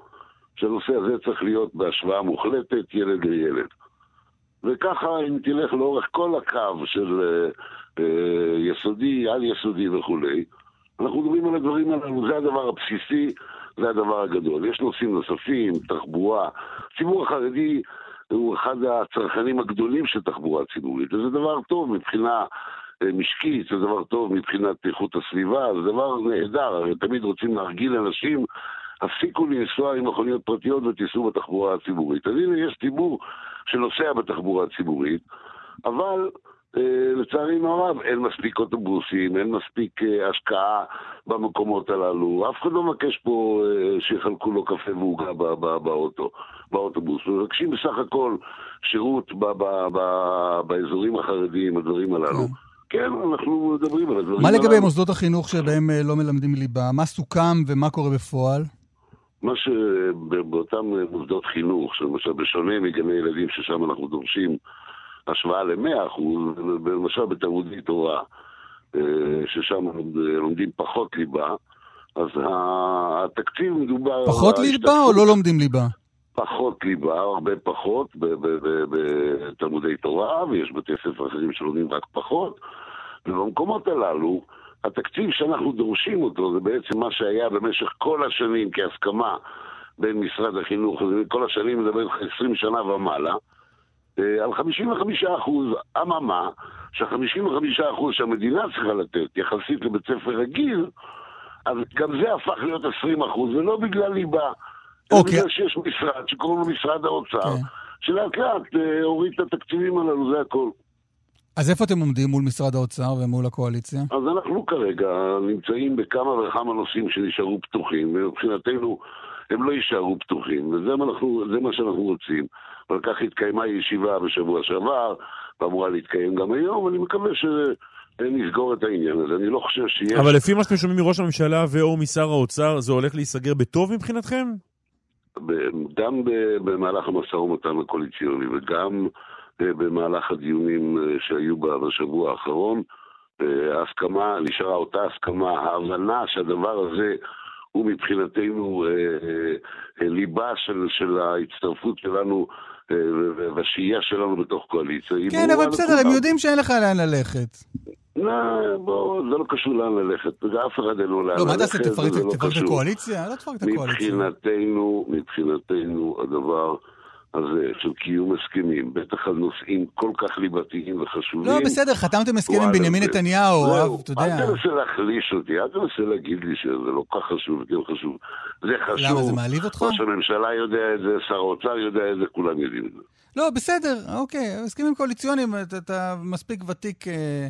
שהנושא הזה צריך להיות בהשוואה מוחלטת, ילד לילד. וככה, אם תלך לאורך כל הקו של יסודי, על יסודי וכולי, אנחנו מדברים על הדברים הללו, זה הדבר הבסיסי, זה הדבר הגדול. יש נושאים נוספים, תחבורה. הציבור החרדי הוא אחד הצרכנים הגדולים של תחבורה ציבורית, וזה דבר טוב מבחינה אה, משקית, זה דבר טוב מבחינת איכות הסביבה, זה דבר נהדר, הרי תמיד רוצים להרגיל אנשים, הפסיקו לנסוע עם מכוניות פרטיות ותיסעו בתחבורה הציבורית. אז הנה, יש ציבור שנוסע בתחבורה הציבורית, אבל אה, לצערנו הרב אין מספיק אוטובוסים, אין מספיק אה, השקעה במקומות הללו. אף אחד לא מבקש פה אה, שיחלקו לו קפה ועוגה באוטו, באוטובוס. מבקשים בסך הכל שירות ב- ב- ב- באזורים החרדיים, הדברים הללו. כן, אנחנו מדברים על הדברים מה. לגבי מוסדות החינוך שבהם לא מלמדים ליבה? מה סוכם ומה קורה בפועל? מה שבאותם מוסדות חינוך, שלמשל בשונה מגני ילדים ששם אנחנו דורשים השוואה ל-100 אחוז, למשל בתלמודי תורה, אה, ששם לומדים פחות ליבה, אז התקציב מדובר... פחות ליבה או לא לומדים ליבה? פחות ליבה, הרבה פחות, בתלמודי תורה, ויש בתי ספר אחרים שלומדים רק פחות, ובמקומות הללו, התקציב שאנחנו דורשים אותו זה בעצם מה שהיה במשך כל השנים כהסכמה בין משרד החינוך, כל השנים מדבר איתך 20 שנה ומעלה, על 55 אחוז. אממה, שה-55 אחוז שהמדינה צריכה לתת יחסית לבית ספר רגיל, אז גם זה הפך להיות 20 אחוז, ולא בגלל ליבה. אוקיי. בגלל שיש משרד שקוראים לו משרד האוצר, כן. שלאט לאט אה, הוריד את התקציבים הללו, זה הכל. אז איפה אתם עומדים מול משרד האוצר ומול הקואליציה? אז אנחנו כרגע נמצאים בכמה וכמה נושאים שנשארו פתוחים, ומבחינתנו הם לא יישארו פתוחים, וזה מה, אנחנו, מה שאנחנו רוצים. ועל כך התקיימה ישיבה בשבוע שעבר, ואמורה להתקיים גם היום, ואני מקווה שנסגור את העניין הזה. אני לא חושב שיש... אבל לפי מה שאתם שומעים מראש הממשלה ו/או משר האוצר, זה הולך להיסגר בטוב מבחינתכם? גם במהלך המשא ומתן הקואליציוני וגם אה, במהלך הדיונים אה, שהיו בשבוע האחרון, אה, ההסכמה, נשארה אותה הסכמה, ההבנה שהדבר הזה הוא מבחינתנו ליבה של, של ההצטרפות שלנו והשהייה שלנו בתוך קואליציה. היא כן, אבל בסדר, הם. יודעים שאין לך לאן ללכת. לא, בוא, זה לא קשור לאן ללכת, זה אף אחד אין לו לאן לא, מה ללכת, תעשה, תפרק לא את קשור. הקואליציה? לא תפרק את הקואליציה. מבחינתנו, מבחינתנו, הדבר הזה של קיום הסכמים, בטח על נושאים כל כך ליבתיים וחשובים. לא, בסדר, חתמתם הסכם עם בנימין נתניהו, זהו, אהב, אתה יודע. אל תנסה להחליש אותי, אל תנסה להגיד לי שזה לא כך חשוב וכן חשוב. זה חשוב. למה, זה מעליב אותך? ראש הממשלה יודע את זה, שר האוצר יודע את זה, כולם יודעים את זה. לא, בסדר, אוקיי, הסכמים קואליציוניים, אתה, אתה מספיק ותיק אה,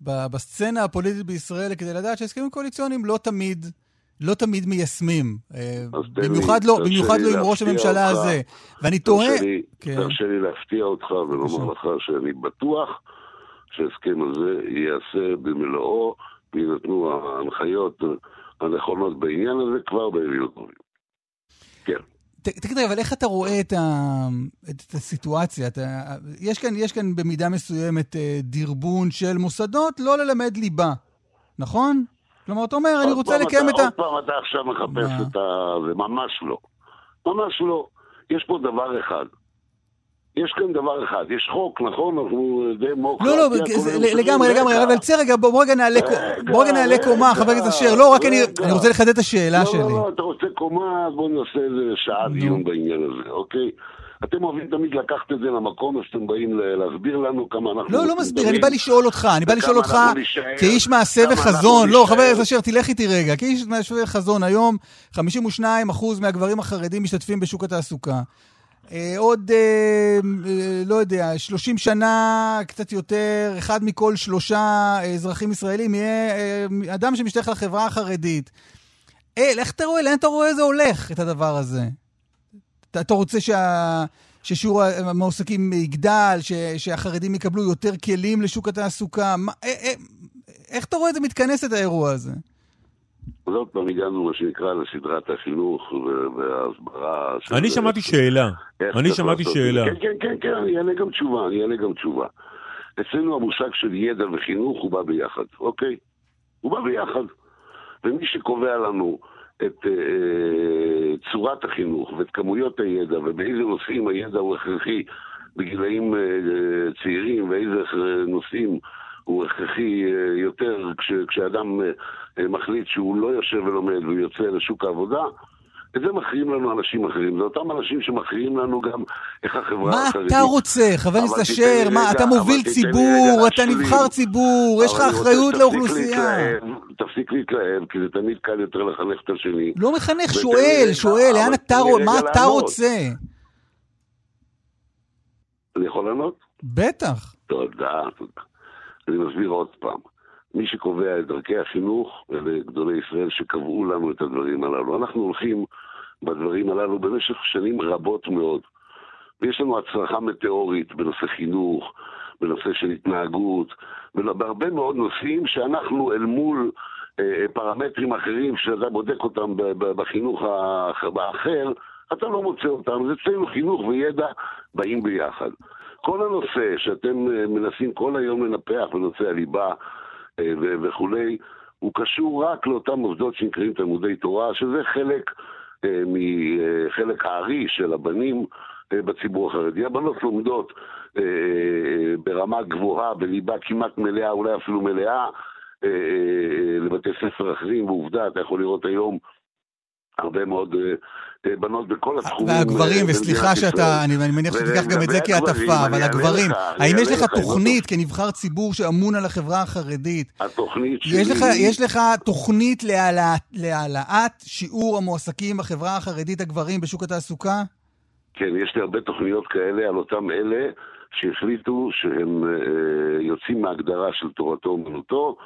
בסצנה הפוליטית בישראל כדי לדעת שהסכמים קואליציוניים לא תמיד, לא תמיד מיישמים. אה, אז תן לי, במיוחד לא, במיוחד לא עם ראש הממשלה אותך. הזה. ואני תוהה... תרשה לי- כן. תרשה לי להפתיע אותך ולומר לך שאני בטוח שההסכם הזה ייעשה במלואו ויינתנו ההנחיות הנכונות בעניין הזה כבר בימים הקרובים. כן. תגיד, אבל איך אתה רואה את, ה, את, את הסיטואציה? אתה, יש, כאן, יש כאן במידה מסוימת אה, דרבון של מוסדות לא ללמד ליבה, נכון? כלומר, אתה אומר, אני רוצה לקיים את ה... עוד פעם אתה עכשיו מחפש? את ה... זה ממש לא. ממש לא. יש פה דבר אחד. יש כאן דבר אחד. יש חוק, נכון? אנחנו דמוקרטיה. לא, לא, לגמרי, לגמרי. אבל צא רגע, בוא בוא רגע נעלה קומה, חבר הכנסת אשר. לא, רק אני רוצה לחדד את השאלה לא, שלי. לא, לא, אתה רוצה קומה, אז בוא נעשה איזה שעה דיון בעניין הזה, אוקיי? אתם אוהבים תמיד לקחת את זה למקום, אז אתם באים להסביר לנו כמה אנחנו... לא, לא מסביר, אני. בא לשאול אותך, אני בא לשאול אותך כאיש מעשה וחזון. לא, חבר. הכנסת אשר, תלך איתי רגע. כאיש מעשה וחזון, היום 52% מהגברים החרדים משתתפים בשוק התעסוקה. אה, עוד, אה, אה, לא יודע, 30 שנה, קצת יותר, אחד מכל שלושה אזרחים ישראלים יהיה אדם שמשתייך לחברה החרדית. אה, איך אתה רואה, לאן אתה רואה זה הולך, את הדבר הזה? אתה, אתה רוצה שה, ששיעור המועסקים יגדל, ש, שהחרדים יקבלו יותר כלים לשוק התעסוקה? מה, אה, אה, איך אתה רואה את זה מתכנס, את האירוע הזה? אז עוד פעם הגענו, מה שנקרא, לסדרת החינוך וההסברה. של- אני שמעתי שאלה. אני שמעתי שאלה. כן, כן, כן, כן, אני אענה גם תשובה, אני אענה גם תשובה. אצלנו המושג של ידע וחינוך הוא בא ביחד, אוקיי? הוא בא ביחד. ומי שקובע לנו את אה, צורת החינוך ואת כמויות הידע ובאיזה נושאים הידע הוא הכרחי בגילאים אה, צעירים ואיזה אה, נושאים הוא הכרחי אה, יותר כש, כשאדם אה, מחליט שהוא לא יושב ולומד והוא יוצא לשוק העבודה, את זה מכריעים לנו אנשים אחרים. זה אותם אנשים שמכריעים לנו גם איך החברה מה החרדית... אתה רוצה, חבר הכנסת אשר? מה, אתה מוביל ציבור, אתה להשלים. נבחר ציבור, יש לך אחריות לאוכלוסייה. תפסיק להתלהב, כי זה תמיד קל יותר לחנך את השני. לא מחנך, שואל, שואל, לאן אתה רוצה, מה אתה. רוצה? אני יכול לענות? בטח. תודה, תודה. אני מסביר עוד פעם. מי שקובע את דרכי החינוך, אלה גדולי ישראל שקבעו לנו את הדברים הללו. אנחנו הולכים בדברים הללו במשך שנים רבות מאוד. ויש לנו הצלחה מטאורית בנושא חינוך, בנושא של התנהגות, בהרבה מאוד נושאים שאנחנו אל מול אה, פרמטרים אחרים, שאתה בודק אותם בחינוך האח- האחר, אתה לא מוצא אותם. זה אצלנו חינוך וידע באים ביחד. כל הנושא שאתם אה, מנסים כל היום לנפח בנושא הליבה וכולי, הוא קשור רק לאותם מוסדות שנקראים תלמודי תורה, שזה חלק, אה, מחלק הארי של הבנים אה, בציבור החרדי. הבנות לומדות אה, אה, ברמה גבוהה, בליבה כמעט מלאה, אולי אפילו מלאה, אה, אה, לבתי ספר אחרים, ועובדה, אתה יכול לראות היום הרבה מאוד אה, אה, בנות בכל התחומים. והגברים, אה, וסליחה במדינת שאתה. אני אני מניח שתיקח גם את זה כהטפה, אבל הגברים, האם יש לך תוכנית כנבחר ציבור שאמון על החברה החרדית? התוכנית שלי... יש לך, יש לך תוכנית להעלאת, שיעור המועסקים בחברה החרדית הגברים בשוק התעסוקה? כן, יש לי הרבה תוכניות כאלה על אותם אלה שהחליטו שהם יוצאים מההגדרה של תורתו אומנותו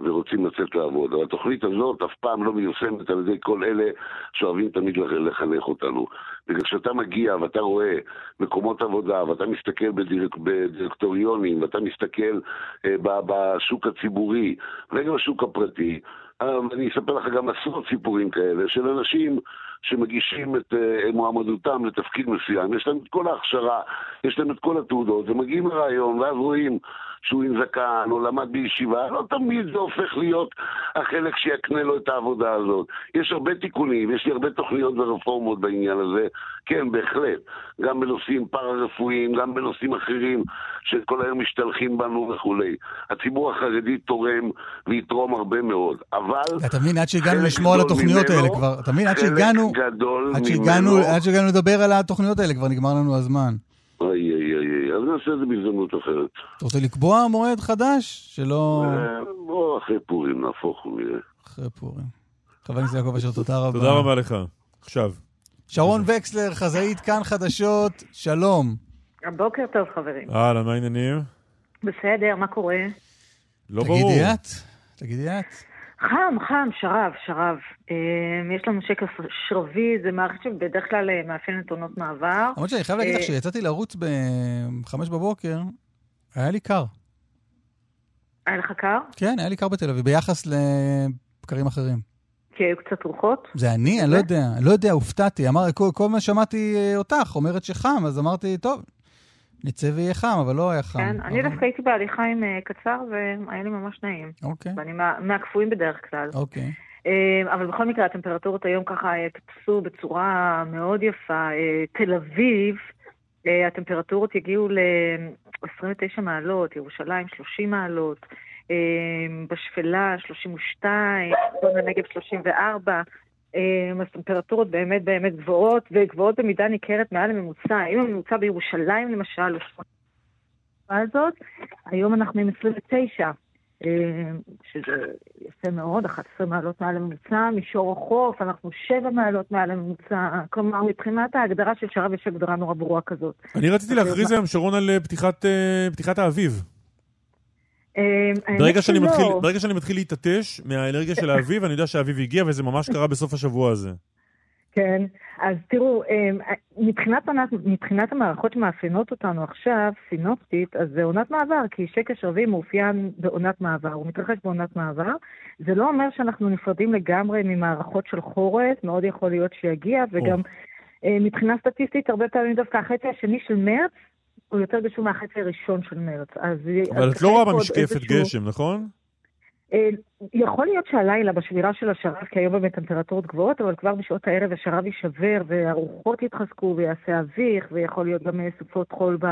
ורוצים לצאת לעבוד. אבל התוכנית הזאת אף פעם לא מיושמת על ידי כל אלה שאוהבים תמיד לח- לחנך אותנו. בגלל שאתה מגיע ואתה רואה מקומות עבודה ואתה מסתכל בדירק, בדירקטוריונים ואתה מסתכל אה, בשוק הציבורי וגם בשוק הפרטי, אה, אני אספר לך גם עשרות סיפורים כאלה של אנשים שמגישים את אה, מועמדותם לתפקיד מסוים, יש להם את כל ההכשרה, יש להם את כל התעודות, ומגיעים לרעיון, ואז רואים שהוא עם זקן, או למד בישיבה, לא תמיד זה הופך להיות החלק שיקנה לו את העבודה הזאת. יש הרבה תיקונים, יש לי הרבה תוכניות ורפורמות בעניין הזה, כן, בהחלט. גם בנושאים פארה-רפואיים, גם בנושאים אחרים שכל היום משתלחים בנו וכולי. הציבור החרדי תורם ויתרום הרבה מאוד, אבל... אתה מבין, עד שהגענו חלק לשמוע על התוכניות ממנו- האלה כבר, אתה מבין, עד חלק שהגענו, גדול עד ממנו... שהגענו, עד שהגענו לדבר על התוכניות האלה, כבר נגמר לנו הזמן. אוי אוי, אז נעשה את זה בהזדמנות אחרת. אתה רוצה לקבוע מועד חדש? שלא... אה, בוא אחרי פורים נהפוך ונראה. אחרי פורים. חבר הכנסת יעקב אשר, תודה רבה. תודה רבה לך. עכשיו. שרון וקסלר, חזאית כאן חדשות, שלום. בוקר טוב, חברים. אהלן, מה העניינים? בסדר, מה קורה? לא ברור. תגידי את, תגידי את. חם, חם, שרב, שרב. אה, יש לנו שקף שרבי, זה מערכת שבדרך כלל אה, מאפיינת עונות מעבר. למרות שאני חייב להגיד לך אה, שיצאתי לרוץ בחמש בבוקר, היה לי קר. היה לך קר? כן, היה לי קר בתל אביב, ביחס לבקרים אחרים. כי היו קצת רוחות? זה אני? אני לא יודע, לא יודע, הופתעתי. אמר, כל, מה שמעתי אה, אותך אומרת שחם, אז אמרתי, טוב, נצא ויהיה חם, אבל לא היה חם. כן, אני אבל- דווקא הייתי בהליכה עם אה, קצר והיה לי ממש נעים. אוקיי, ואני מה- מהקפואים בדרך כלל. אוקיי. אה, אבל בכל מקרה, הטמפרטורות היום ככה אה, טיפסו בצורה מאוד יפה. אה, תל אביב, אה, הטמפרטורות יגיעו ל-29 מעלות, ירושלים 30 מעלות, אה, בשפלה 32, צפון הנגב 34. אה, אז טמפרטורות באמת באמת גבוהות, וגבוהות במידה ניכרת מעל הממוצע. אם הממוצע בירושלים למשל, הוא 8 הזאת, היום אנחנו עם 29. אה, שזה יפה מאוד, 11 מעלות מעל הממוצע, מישור החוף, אנחנו 7 מעלות מעל הממוצע, כלומר מבחינת ההגדרה של שרב יש הגדרה נורא ברורה כזאת. אני רציתי להכריז היום, שרון, על אה, פתיחת, אה, פתיחת האביב. אה, ברגע שאני. מתחיל, ברגע שאני מתחיל להתעטש מהאנרגיה של האביב, אני יודע שהאביב הגיע, וזה ממש קרה בסוף השבוע הזה. כן, אז תראו, אה, מבחינת, מבחינת המערכות שמאפיינות אותנו עכשיו, סינופטית, אז זה עונת מעבר, כי שקש רבי מאופיין בעונת מעבר, הוא מתרחש בעונת מעבר. זה לא אומר שאנחנו נפרדים לגמרי ממערכות של חורף, מאוד יכול להיות שיגיע, וגם אה, מבחינה סטטיסטית, הרבה פעמים דווקא החצי השני של מרץ, הוא יותר גשום מהחצי הראשון של מרץ. אז, אבל את לא רואה במשקפת גשם, נכון? אה, יכול להיות שהלילה בשבירה של השרב, כי היום באמת טמפרטורות גבוהות, אבל כבר בשעות הערב השרב יישבר והרוחות יתחזקו ויעשה אביך, ויכול להיות גם אה, סופות חול ב...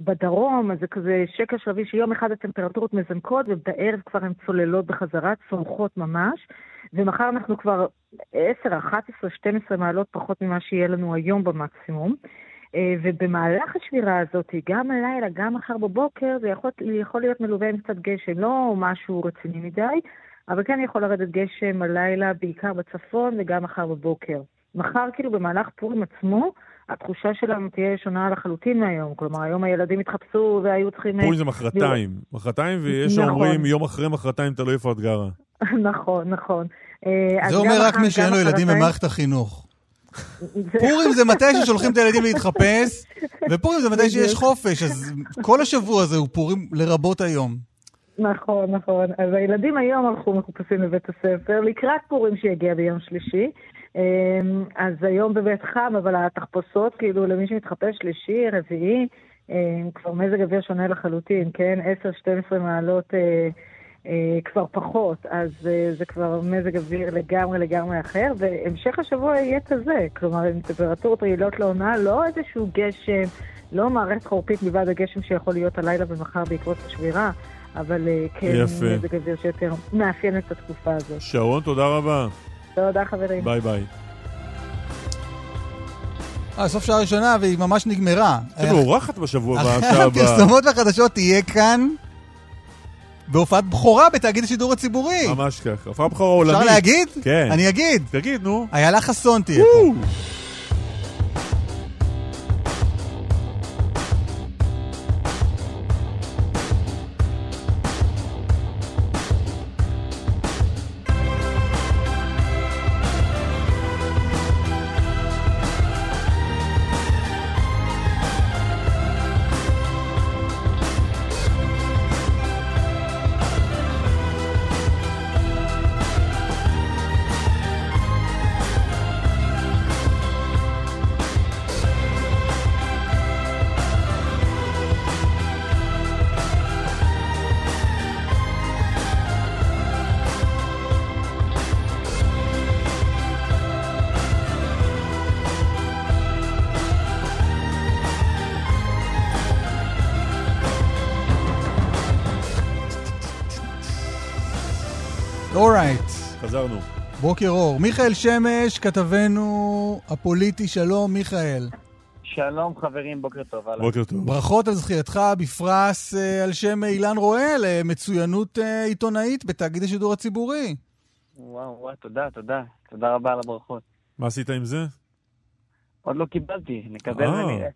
בדרום, אז זה כזה שקע שרבי שיום אחד הטמפרטורות מזנקות ובערב כבר הן צוללות בחזרה, צומחות ממש, ומחר אנחנו כבר 10, 11, 12 מעלות פחות ממה שיהיה לנו היום במקסימום. אה, ובמהלך השבירה הזאת, גם הלילה, גם מחר בבוקר, זה יכול, יכול להיות מלווה עם קצת גשם, לא משהו רציני מדי, אבל כן יכול לרדת גשם הלילה, בעיקר בצפון וגם מחר בבוקר. מחר, כאילו, במהלך פורים עצמו, התחושה שלנו תהיה שונה לחלוטין מהיום. כלומר, היום הילדים התחפשו והיו צריכים... פורים זה מחרתיים. מחרתיים, ויש נכון. שאומרים יום אחרי מחרתיים, תלוי איפה את גרה. נכון, נכון. אה, אז זה גם אומר רק מי שאין לו ילדים במערכת החינוך. פורים זה מתי ששולחים את הילדים להתחפש, ופורים זה מתי שיש חופש, אז כל השבוע הזה הוא פורים לרבות היום. נכון, נכון. אז הילדים היום הלכו מחופשים לבית הספר, לקראת פורים שיגיע ביום שלישי. אמ, אז היום באמת חם, אבל התחפושות, כאילו, למי שמתחפש שלישי, רביעי, אמ, כבר מזג אוויר שונה לחלוטין, כן? 10-12 מעלות אה, כבר פחות, אז אה, זה כבר מזג אוויר לגמרי לגמרי אחר, והמשך השבוע יהיה כזה, כלומר, עם טמפרטורות רעילות לעונה, לא איזשהו גשם, לא מערכת חורפית מלבד הגשם שיכול להיות הלילה ומחר בעקבות השבירה. אבל אה, כן, יפה. מזג אוויר שיותר מאפיין את התקופה הזאת. שרון, תודה רבה. תודה, חברים. ביי ביי. אה, סוף שעה ראשונה והיא ממש נגמרה. יש לנו אורחת בשבוע הבא, אחרי שעה הבאה. הפרסומות והחדשות תהיה כאן בהופעת בכורה בתאגיד השידור הציבורי. ממש ככה. הופעה בכורה עולמית. אפשר להגיד? כן. אני אגיד. תגיד, נו. איילה חסון תהיה פה. בוקר אור. מיכאל שמש, כתבנו הפוליטי, שלום מיכאל. שלום חברים, בוקר טוב. אהלן. בוקר טוב. ברכות על זכייתך בפרס אה, על שם אילן רואה למצוינות אה, עיתונאית בתאגיד השידור הציבורי. וואו, וואו, תודה, תודה. תודה רבה על הברכות. מה עשית עם זה? עוד לא קיבלתי, נקבל אה. ונראה.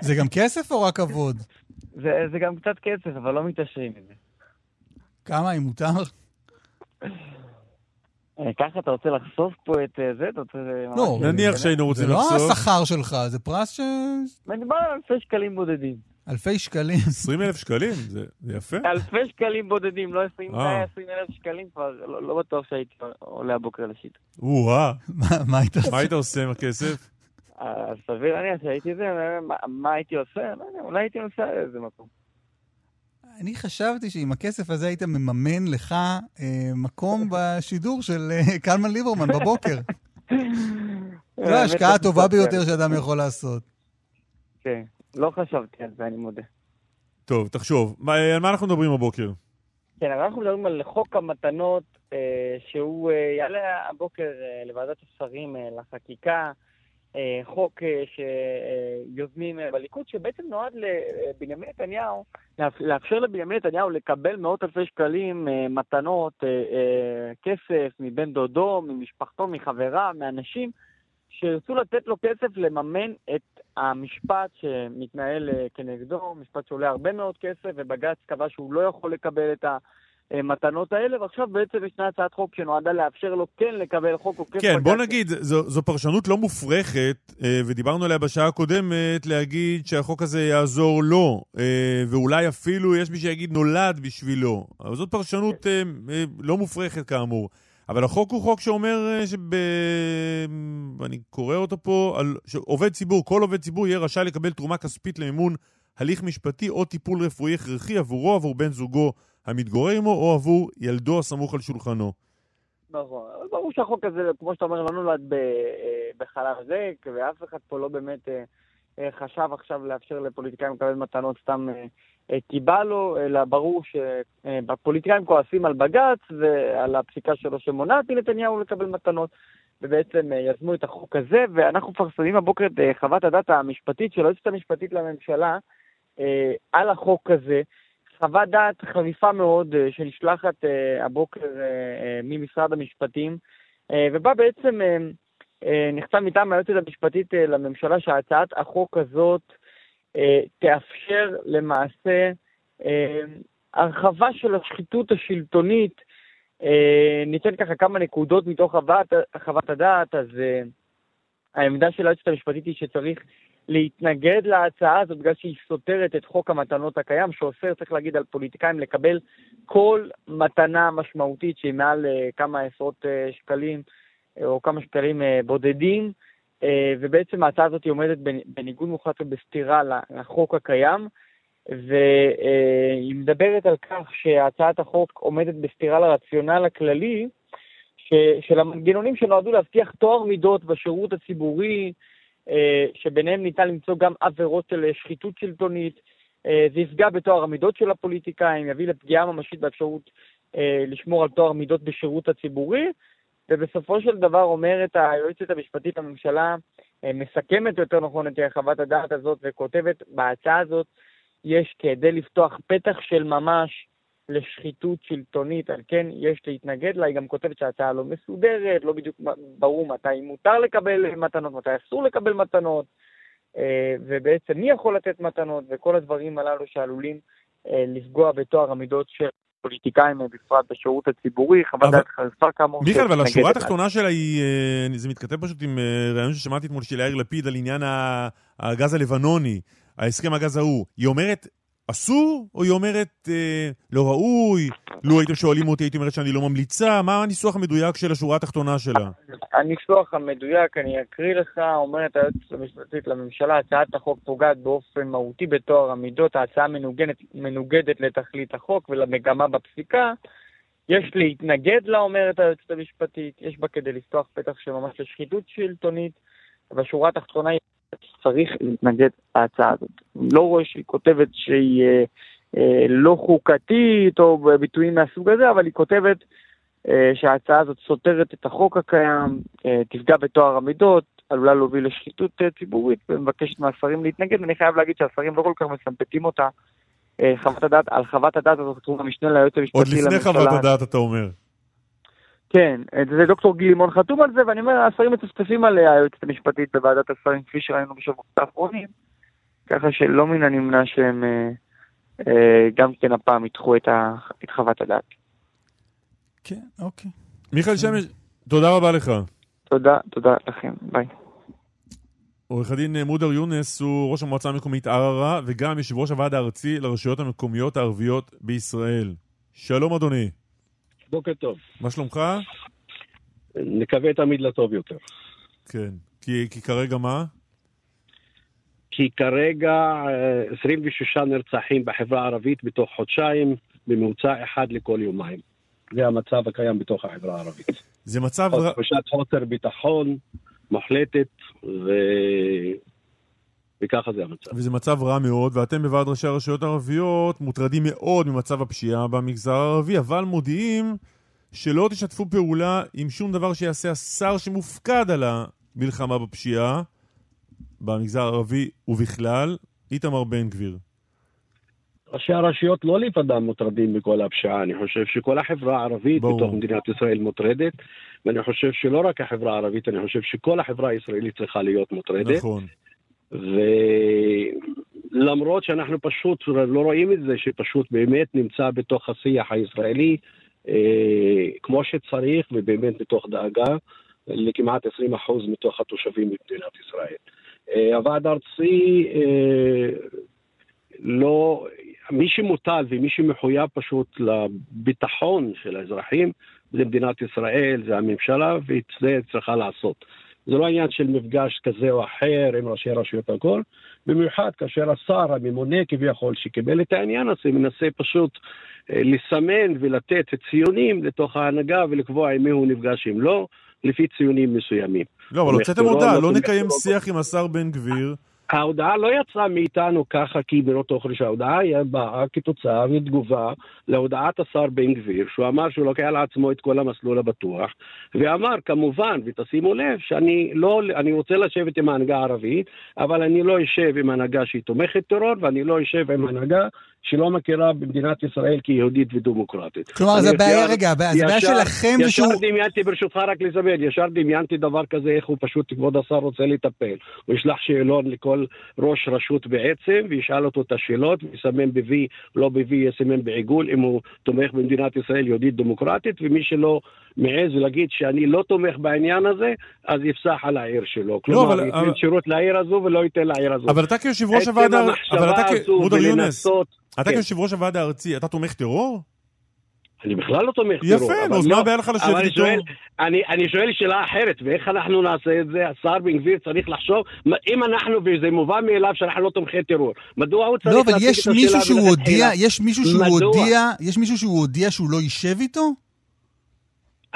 זה גם כסף או רק כבוד? זה, זה גם קצת כסף, אבל לא מתעשרים מזה. כמה, אם מותר? אה, ככה אתה רוצה לחשוף פה את אה, זה? אתה רוצה... ממש- לא, נניח שהיינו זה רוצים לא לחשוף. השכר שלך, זה פרס ש... מדובר על אלפי שקלים בודדים. אלפי שקלים. 20 אלף שקלים, זה זה יפה. אלפי שקלים בודדים, לא 20 אה. 20 אלף שקלים כבר, לא, לא בטוח שהייתי עולה הבוקר לשיט. או-אה, מה- מה היית עושה עם הכסף? סביר להניח שהייתי זה, מה, מה הייתי עושה? לא אולי הייתי נוסע לאיזה מקום. אני חשבתי שעם הכסף הזה היית מממן לך אה, מקום בשידור של אה, קלמן ליברמן בבוקר. זו ההשקעה הטובה ביותר שאדם יכול לעשות. כן, לא חשבתי על זה, אני מודה. טוב, תחשוב, מה- על מה אנחנו מדברים הבוקר? כן, אבל אנחנו מדברים על חוק המתנות, אה, שהוא אה, יעלה הבוקר אה, לוועדת השרים אה, לחקיקה, חוק אה, שיוזמים אה, בליכוד, שבעצם נועד לבנימין נתניהו, לאפ- לאפשר לבנימין נתניהו לקבל מאות אלפי שקלים אה, מתנות, אה, אה, כסף מבן דודו, ממשפחתו, מחבריו, מאנשים שירצו לתת לו כסף לממן את המשפט שמתנהל אה, כנגדו, משפט שעולה הרבה מאוד כסף, ובג"ץ קבע שהוא לא יכול לקבל את המתנות האלה, ועכשיו בעצם ישנה הצעת חוק שנועדה לאפשר לו כן לקבל חוק עוקף כן, בוא בג"ץ. נגיד, זו, זו פרשנות לא מופרכת, אה, ודיברנו עליה בשעה הקודמת, להגיד שהחוק הזה יעזור לו, אה, ואולי אפילו יש מי שיגיד נולד בשבילו. אבל זאת פרשנות אה, אה, לא מופרכת כאמור. אבל החוק הוא חוק שאומר, אה, שב... ואני קורא אותו פה, על... שעובד ציבור, כל עובד ציבור יהיה רשאי לקבל תרומה כספית למימון הליך משפטי או טיפול רפואי הכרחי עבורו, עבור בן זוגו המתגורר עמו, או עבור ילדו הסמוך על שולחנו. נכון, ברור שהחוק הזה, כמו שאתה אומר, לא נולד אה, בחלל ריק, ואף אחד פה לא באמת אה, אה, חשב עכשיו לאפשר לפוליטיקאים לקבל מתנות סתם כי בא לו, אלא ברור שהפוליטיקאים כועסים על בג"ץ ועל הפסיקה שלו שמונעת מנתניהו לקבל מתנות, ובעצם יזמו את החוק הזה, ואנחנו מפרסמים הבוקר את חוות הדעת המשפטית של היועצת המשפטית לממשלה על החוק הזה. חוות דעת חריפה מאוד אה, שנשלחת אה, הבוקר אה, ממשרד המשפטים, ובה בעצם נחתם מטעם היועצת המשפטית לממשלה שהצעת החוק הזאת תאפשר למעשה הרחבה של השחיתות השלטונית. ניתן ככה כמה נקודות מתוך חוות, הדעת, אז העמדה של היועצת המשפטית היא שצריך להתנגד להצעה הזאת בגלל שהיא סותרת את חוק המתנות הקיים, שאוסר, צריך להגיד, על פוליטיקאים לקבל כל מתנה משמעותית שהיא מעל uh, כמה עשרות uh, שקלים uh, או כמה שקלים בודדים, ובעצם ההצעה הזאת עומדת בניגוד מוחלט ובסתירה לחוק הקיים, והיא מדברת על כך שהצעת החוק עומדת בסתירה לרציונל הכללי של המנגנונים שנועדו להבטיח טוהר מידות בשירות הציבורי, שביניהם ניתן למצוא גם עבירות של שחיתות שלטונית. זה יפגע בטוהר המידות של הפוליטיקאים, יביא לפגיעה ממשית באפשרות לשמור על טוהר מידות בשירות הציבורי, ובסופו של דבר אומרת היועצת המשפטית לממשלה, מסכמת יותר נכון את חוות הדעת הזאת וכותבת בהצעה הזאת, יש כדי לפתוח פתח של ממש לשחיתות שלטונית, על כן יש להתנגד לה, היא גם כותבת שההצעה לא מסודרת, לא בדיוק ברור מתי מותר לקבל מתנות, מתי אסור לקבל מתנות, ובעצם מי יכול לתת מתנות, וכל הדברים הללו שעלולים לפגוע בתואר המידות של פוליטיקאים, בפרט בשירות הציבורי, חוות דעת חריפה כאמור. מיכאל, אבל השורה התחתונה שלה היא, זה מתכתב פשוט עם רעיון ששמעתי אתמול של יאיר לפיד על עניין הגז הלבנוני, ההסכם הגז ההוא. היא אומרת, אסור, או היא אומרת אה, לא ראוי, לו הייתם שואלים אותי הייתי אומרת שאני לא ממליצה, מה הניסוח המדויק של השורה התחתונה שלה? הניסוח המדויק, אני אקריא לך, אומרת היועצת המשפטית לממשלה, הצעת החוק פוגעת באופן מהותי בתואר המידות, ההצעה מנוגדת, מנוגדת לתכלית החוק ולמגמה בפסיקה. יש להתנגד לה, אומרת היועצת המשפטית, יש בה כדי לפתוח פתח של ממש לשחיתות שלטונית, והשורה התחתונה היא צריך להתנגד להצעה הזאת. לא רואה שהיא כותבת שהיא אה, אה, לא חוקתית או ביטויים מהסוג הזה, אבל היא כותבת אה, שההצעה הזאת סותרת את החוק הקיים, אה, תפגע בטוהר המידות, עלולה להוביל לשחיתות אה, ציבורית, ומבקשת מהשרים להתנגד, ואני חייב להגיד שהשרים לא כל כך מסמפטים אותה. אה, חוות הדעת, על חוות הדעת הזאת חתום המשנה ליועץ המשפטי עוד לממשלה. לפני חוות הדעת, אתה אומר. כן, אה, זה דוקטור גיל לימון חתום על זה, ואני אומר, השרים מצפצפים עליה, היועצת המשפטית בוועדת השרים, כפי שראינו בשבועות האחרונים, ככה שלא מן הנמנע שהם אה, אה, גם כן הפעם ידחו את, חוות הדעת. כן, אוקיי. מיכאל שמש, תודה רבה לך. תודה, תודה לכם, ביי. עורך הדין מודר יונס הוא ראש המועצה המקומית ערערה וגם יושב ראש הוועד הארצי לרשויות המקומיות הערביות בישראל. שלום אדוני, בוקר טוב. מה שלומך? נקווה תמיד לטוב יותר. כן. כי, כי כרגע מה? כי כרגע אה, 26 נרצחים בחברה הערבית בתוך חודשיים, בממוצע אחד לכל יומיים. זה המצב הקיים בתוך החברה הערבית. זה מצב. תחושת חוסר ביטחון מוחלטת, ו... וככה זה המצב. וזה מצב רע מאוד, ואתם בוועד ראשי הרשויות הערביות מוטרדים מאוד ממצב הפשיעה במגזר הערבי, אבל מודיעים שלא תשתפו פעולה עם שום דבר שיעשה השר שמופקד על המלחמה בפשיעה במגזר הערבי ובכלל, איתמר בן גביר. ראשי הרשויות לא לבדם מוטרדים מכל הפשיעה, אני חושב שכל החברה הערבית ברור. בתוך מדינת ישראל מוטרדת, ואני חושב שלא רק החברה הערבית, אני חושב שכל החברה הישראלית צריכה להיות מוטרדת. נכון. ולמרות שאנחנו פשוט לא רואים את זה, שפשוט באמת נמצא בתוך השיח הישראלי אה, כמו שצריך, ובאמת מתוך דאגה לכמעט 20% מתוך התושבים במדינת ישראל. אה, הוועד הארצי אה, לא, מי שמוטל ומי שמחויב פשוט לביטחון של האזרחים זה מדינת ישראל, זה הממשלה, ואת זה צריכה לעשות. זה לא עניין של מפגש כזה או אחר עם ראשי רשויות הכל, במיוחד כאשר השר הממונה כביכול שקיבל את העניין הזה מנסה פשוט אה, לסמן ולתת ציונים לתוך ההנהגה ולקבוע עם מי הוא נפגש עם לא, לפי ציונים מסוימים. לא, אבל הוצאתם הודעה, לא נקיים. שיח עם השר בן גביר. ההודעה לא יצאה מאיתנו ככה קיבלו תוך ראשון, ההודעה היה באה כתוצאה מתגובה להודעת השר בן גביר, שהוא אמר שהוא לוקח על עצמו את כל המסלול הבטוח, ואמר כמובן, ותשימו לב, שאני לא, אני רוצה לשבת עם ההנהגה הערבית, אבל אני לא אשב עם הנהגה שהיא תומכת טרור, ואני לא אשב עם הנהגה שלא מכירה במדינת ישראל כיהודית ודמוקרטית. כלומר, זה בעיה, רגע, זה בעיה שלכם זה שהוא... ישר דמיינתי, ברשותך רק לזמן, ישר דמיינתי דבר כזה, איך הוא פשוט, כבוד השר רוצה לטפל. הוא ישלח שאלון לכל ראש רשות בעצם, וישאל אותו את השאלות, ויסמן ב-V, לא ב-V, יסמן בעיגול, אם הוא תומך במדינת ישראל יהודית דמוקרטית, ומי שלא מעז להגיד שאני לא תומך בעניין הזה, אז יפסח על העיר שלו. כלומר, אבל- ייתן אבל- שירות לעיר הזו ולא ייתן לעיר הזו. אבל אתה כיושב ראש הוועדה, אבל אתה כ... מודר יונס, אתה כן. כיושב ראש הוועד הארצי, אתה תומך טרור? אני בכלל לא תומך יפה, טרור. נו, אבל אז לא- מה הבעיה לך לשבת אבל אני איתו? שואל- אני, אני שואל שאלה אחרת, ואיך אנחנו נעשה את זה? השר בן גביר צריך לחשוב, אם אנחנו, וזה מובן מאליו שאנחנו לא תומכי טרור, מדוע הוא צריך לא, אבל להציג יש את השאלה מישהו שהוא מלכתחילה? הודיע, יש מישהו שהוא? הודיע, יש מישהו שהוא הודיע שהוא לא יישב איתו?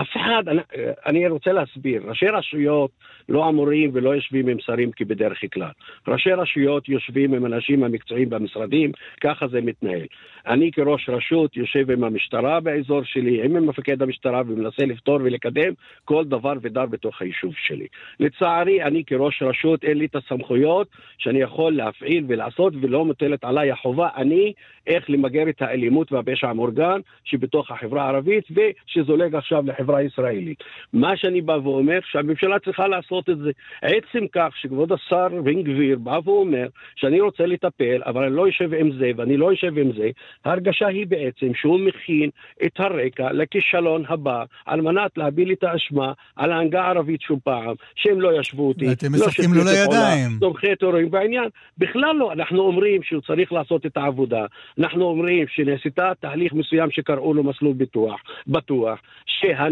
אף אחד, אני, אני רוצה להסביר, ראשי רשויות לא אמורים ולא יושבים עם שרים כבדרך כלל. ראשי רשויות יושבים עם אנשים המקצועיים במשרדים, ככה זה מתנהל. אני כראש רשות יושב עם המשטרה באזור שלי, עם מפקד המשטרה ומנסה לפתור ולקדם כל דבר ודבר בתוך היישוב שלי. לצערי, אני כראש רשות אין לי את הסמכויות שאני יכול להפעיל ולעשות ולא מוטלת עליי החובה, אני, איך למגר את האלימות והפשע המאורגן שבתוך החברה הערבית ושזולג עכשיו לחברה הישראלית. מה שאני בא ואומר, שהממשלה צריכה לעשות את זה. עצם כך שכבוד השר בן גביר בא ואומר שאני רוצה לטפל, אבל אני לא יושב עם זה ואני לא יושב עם זה, ההרגשה היא בעצם שהוא מכין את הרקע לכישלון הבא על מנת להביל את האשמה על ההנהגה הערבית שוב פעם, שהם לא ישבו אותי. אתם לא משחקים לו לידיים. תומכי טרורים בעניין. בכלל לא, אנחנו אומרים שהוא צריך לעשות את העבודה. אנחנו אומרים שנעשתה תהליך מסוים שקראו לו מסלול ביטוח, בטוח,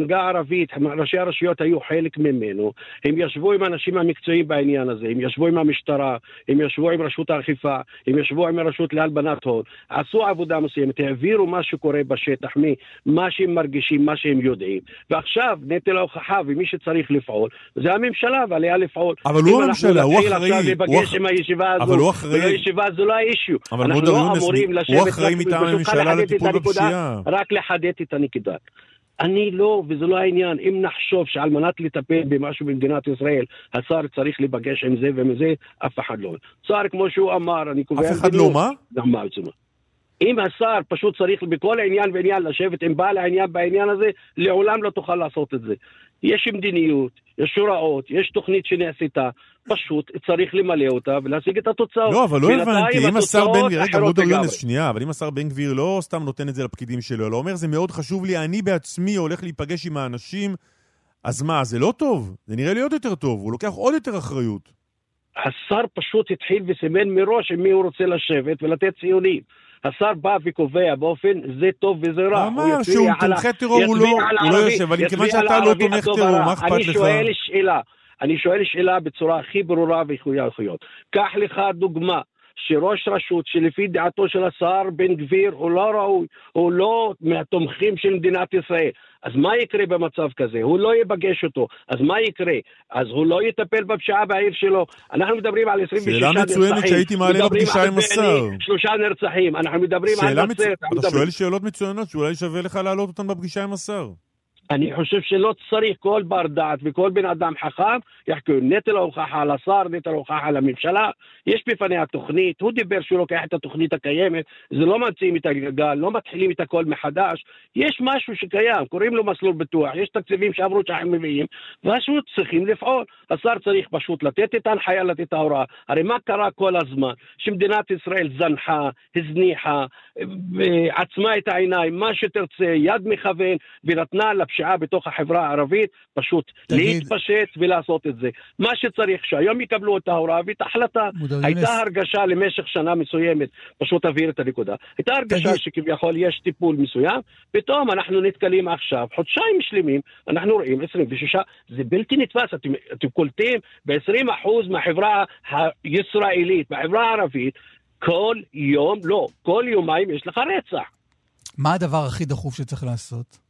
שהנהגה הערבית, ראשי הרשויות היו חלק ממנו, הם ישבו עם האנשים המקצועיים בעניין הזה, הם ישבו עם המשטרה, הם ישבו עם רשות האכיפה, הם ישבו עם הרשות להלבנת הון, עשו עבודה מסוימת, העבירו מה שקורה בשטח, ממה שהם מרגישים, מה שהם יודעים, ועכשיו נטל ההוכחה ומי שצריך לפעול זה הממשלה ועליה לפעול. אבל הוא אם הממשלה, אנחנו הוא נתחיל אחראי, עכשיו הוא להיפגש אח- עם הישיבה הזו, אבל הוא אחראי. ולא ישיבה זו לא האישיו. אבל אנחנו מודר לא יונס, אמורים הוא לשבת אחראי רק- מטעם הממשלה לטיפול בפשיעה. רק לחדד את הנקודה. אני לא, וזה לא העניין. אם נחשוב שעל מנת לטפל במשהו במדינת ישראל, השר צריך להיפגש עם זה ועם זה, אף אחד לא. שר, כמו שהוא אמר, אני קובע... אף אחד לא מה? גם מה עצמו. אם השר פשוט צריך בכל עניין ועניין לשבת עם בעל העניין בעניין הזה, לעולם לא תוכל לעשות את זה. יש מדיניות, יש הוראות, יש תוכנית שנעשתה, פשוט צריך למלא אותה ולהשיג את התוצאות. לא, אבל לא הבנתי, אם השר בן גביר, רגע, מודו לגמרי. יונס, שנייה, אבל אם השר בן גביר לא סתם נותן את זה לפקידים שלו, אלא אומר, זה מאוד חשוב לי, אני בעצמי הולך להיפגש עם האנשים, אז מה, זה לא טוב? זה נראה לי עוד יותר טוב, הוא לוקח עוד יותר אחריות. השר פשוט התחיל וסימן מראש עם מי הוא רוצה לשבת ולתת ציונים. השר בא וקובע באופן זה טוב וזה רע. הוא אמר שהוא תומכי טרור, הוא לא- לא יושב, אבל מכיוון שאתה לא תומך טרור. מה אכפת אני לך? שואל שאלה, אני שואל שאלה בצורה הכי ברורה וחויות. קח לך דוגמה. שראש רשות שלפי דעתו של השר בן גביר הוא לא ראוי, הוא לא מהתומכים של מדינת ישראל. אז מה יקרה במצב כזה? הוא לא יפגש אותו. אז מה יקרה? אז הוא לא יטפל בפשיעה בעיר שלו. אנחנו מדברים על 26 שאלה נרצחים. מצוינת שהייתי מעלה בפגישה עם השר. שלושה נרצחים. אנחנו מדברים שאלה על. נצרת. אתה שואל שאלות מצוינות שאולי שווה לך להעלות אותן בפגישה עם השר. אני חושב שלא צריך כל בר דעת וכל בן אדם חכם יחקור נטל ההוכחה על השר, נטל ההוכחה על הממשלה. יש בפניה תוכנית, הוא דיבר שהוא לוקח את התוכנית הקיימת, זה לא ממציאים את הגלגל, לא מתחילים את הכל מחדש. יש משהו שקיים, קוראים לו מסלול בטוח, יש תקציבים שעברו שאנחנו מביאים, פשוט צריכים לפעול. השר צריך פשוט לתת את ההנחיה, לתת את ההוראה. הרי מה קרה כל הזמן? שמדינת ישראל זנחה, הזניחה, אה, עצמה את העיניים, מה שתרצה, יד מכוון, ונתנה לפשיעה בתוך החברה הערבית פשוט תגיד- להתפשט ולעשות את זה. מה שצריך, שהיום יקבלו את ההוראה ואת ההחלטה. הייתה יונס. הרגשה למשך שנה מסוימת, פשוט אבהיר את הנקודה, הייתה הרגשה תגיד- שכביכול יש טיפול מסוים, פתאום אנחנו נתקלים עכשיו, חודשיים שלמים, אנחנו רואים 26, זה בלתי נתפס, אתם, אתם קולטים ב-20% מהחברה הישראלית, מהחברה הערבית, כל יום, לא, כל יומיים יש לך רצח. מה הדבר הכי דחוף שצריך לעשות?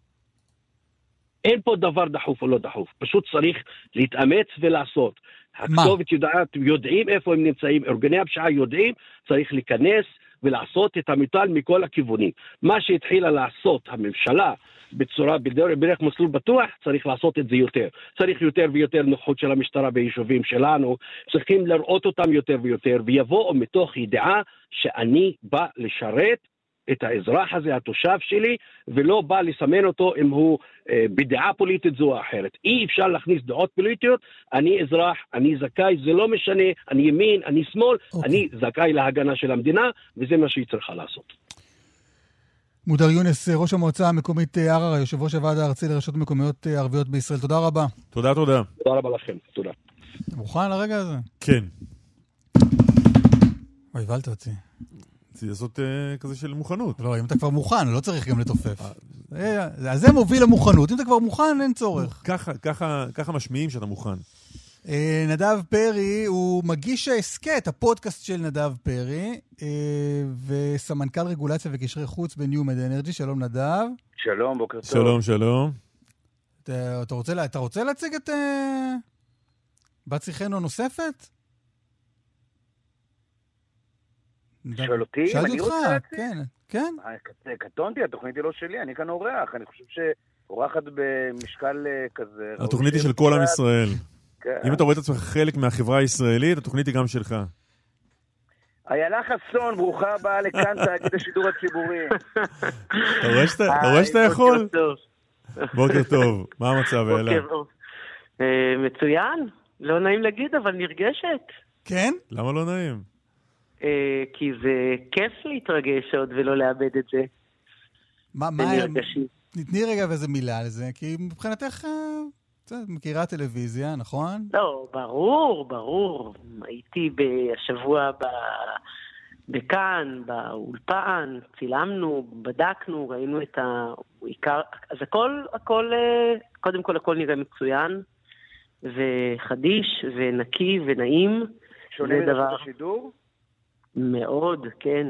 אין פה דבר דחוף או לא דחוף, פשוט צריך להתאמץ ולעשות. הכתובת יודעת, יודעים איפה הם נמצאים, ארגוני הפשיעה יודעים, צריך להיכנס ולעשות את המטל מכל הכיוונים. מה שהתחילה לעשות הממשלה בצורה, בדרך, בדרך מסלול בטוח, צריך לעשות את זה יותר. צריך יותר ויותר נוחות של המשטרה ביישובים שלנו, צריכים לראות אותם יותר ויותר, ויבואו מתוך ידיעה שאני בא לשרת את האזרח הזה, התושב שלי, ולא בא לסמן אותו אם הוא אה, בדעה פוליטית זו או אחרת. אי אפשר להכניס דעות פוליטיות, אני אזרח, אני זכאי, זה לא משנה, אני ימין, אני שמאל, אוקיי. אני זכאי להגנה של המדינה, וזה מה שהיא צריכה לעשות. מודר יונס, ראש המועצה המקומית אה, ערערה, יושב ראש הוועד הארצי לרשויות מקומיות אה, ערביות בישראל, תודה רבה. תודה, תודה. תודה רבה לכם, תודה. אתה מוכן לרגע הזה? כן. אוי, הבהלת אותי. רציתי לעשות אה, כזה של מוכנות. לא, אם אתה כבר מוכן, לא צריך גם לתופף. אה, אז זה מוביל למוכנות. אם אתה כבר מוכן, אין צורך. ככה, משמיעים שאתה מוכן. אה, נדב פרי הוא מגיש ההסכת, הפודקאסט של נדב פרי, אה, וסמנכ"ל רגולציה וקשרי חוץ בניומד אנרג'י. שלום נדב. שלום, בוקר טוב. שלום, שלום. אתה, רוצה, לה- אתה רוצה להציג את אה, בת שיחנו נוספת? נדב, שואל אותי אם שאלתי אני אותך, רוצה להציג? כן, כן. אה, קט- קטונתי, התוכנית היא לא שלי, אני כאן אורח. אני חושב שאורחת במשקל אה, כזה... התוכנית היא של כל עם ישראל. כן. אם אתה רואה את עצמך חלק מהחברה הישראלית, התוכנית היא גם שלך. איילה חסון, ברוכה הבאה לכאן, תאגיד השידור הציבורי. אתה רואה שאתה יכול? בוקר טוב. בוקר טוב. מה המצב, טוב. אה, מצוין, לא נעים להגיד, אבל נרגשת. כן? למה לא נעים? אה, כי זה כיף להתרגש עוד ולא לאבד את זה. מה, מה. תתני רגע איזה מילה על זה, כי מבחינתך, אה, את יודעת, מכירה טלוויזיה, נכון? לא, ברור, ברור. הייתי השבוע ב... בכאן, באולפן, צילמנו, בדקנו, ראינו את העיקר. אז הכל, הכל, אה, קודם כל הכל נראה מצוין, וחדיש, ונקי, ונעים. שונה מרשות דבר- השידור? מאוד, כן.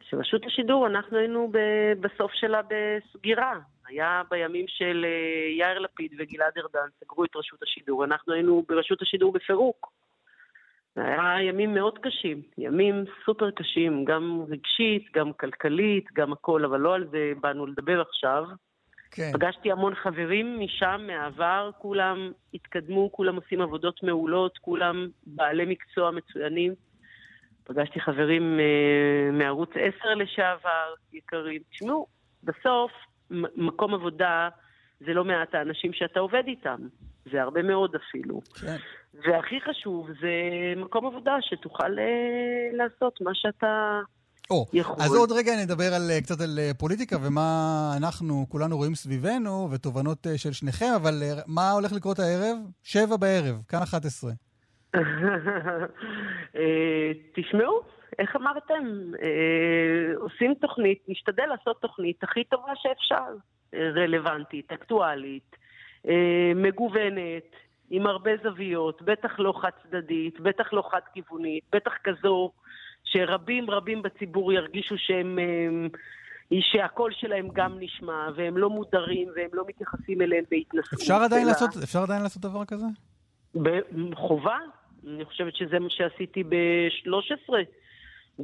שרשות השידור, אנחנו היינו ב- בסוף שלה בסגירה. היה בימים של אה, יאיר לפיד וגלעד ארדן, סגרו את רשות השידור, אנחנו היינו ברשות השידור בפירוק. זה היה ימים מאוד קשים, ימים סופר קשים, גם רגשית, גם כלכלית, גם הכל, אבל לא על זה באנו לדבר עכשיו. כן. פגשתי המון חברים משם, מהעבר, כולם התקדמו, כולם עושים עבודות מעולות, כולם בעלי מקצוע מצוינים. פגשתי חברים אה, מערוץ 10 לשעבר, יקרים. תשמעו, בסוף, מקום עבודה זה לא מעט האנשים שאתה עובד איתם. זה הרבה מאוד אפילו. כן. והכי חשוב, זה מקום עבודה שתוכל אה, לעשות מה שאתה או, יכול. אז עוד רגע נדבר על, אה, קצת על פוליטיקה ומה אנחנו כולנו רואים סביבנו ותובנות של שניכם, אבל מה הולך לקרות הערב? שבע בערב, כאן 11. אה, תשמעו, איך אמרתם? אה, עושים תוכנית, נשתדל לעשות תוכנית הכי טובה שאפשר. רלוונטית, אקטואלית, אה, מגוונת, עם הרבה זוויות, בטח לא חד-צדדית, בטח לא חד-כיוונית, בטח כזו שרבים רבים בציבור ירגישו שהם... אה, שהקול שלהם גם נשמע, והם לא מודרים, והם לא מתייחסים אליהם בהתנשאות. אפשר אפשר עדיין לעשות דבר כזה? בחובה. אני חושבת שזה מה שעשיתי ב-13,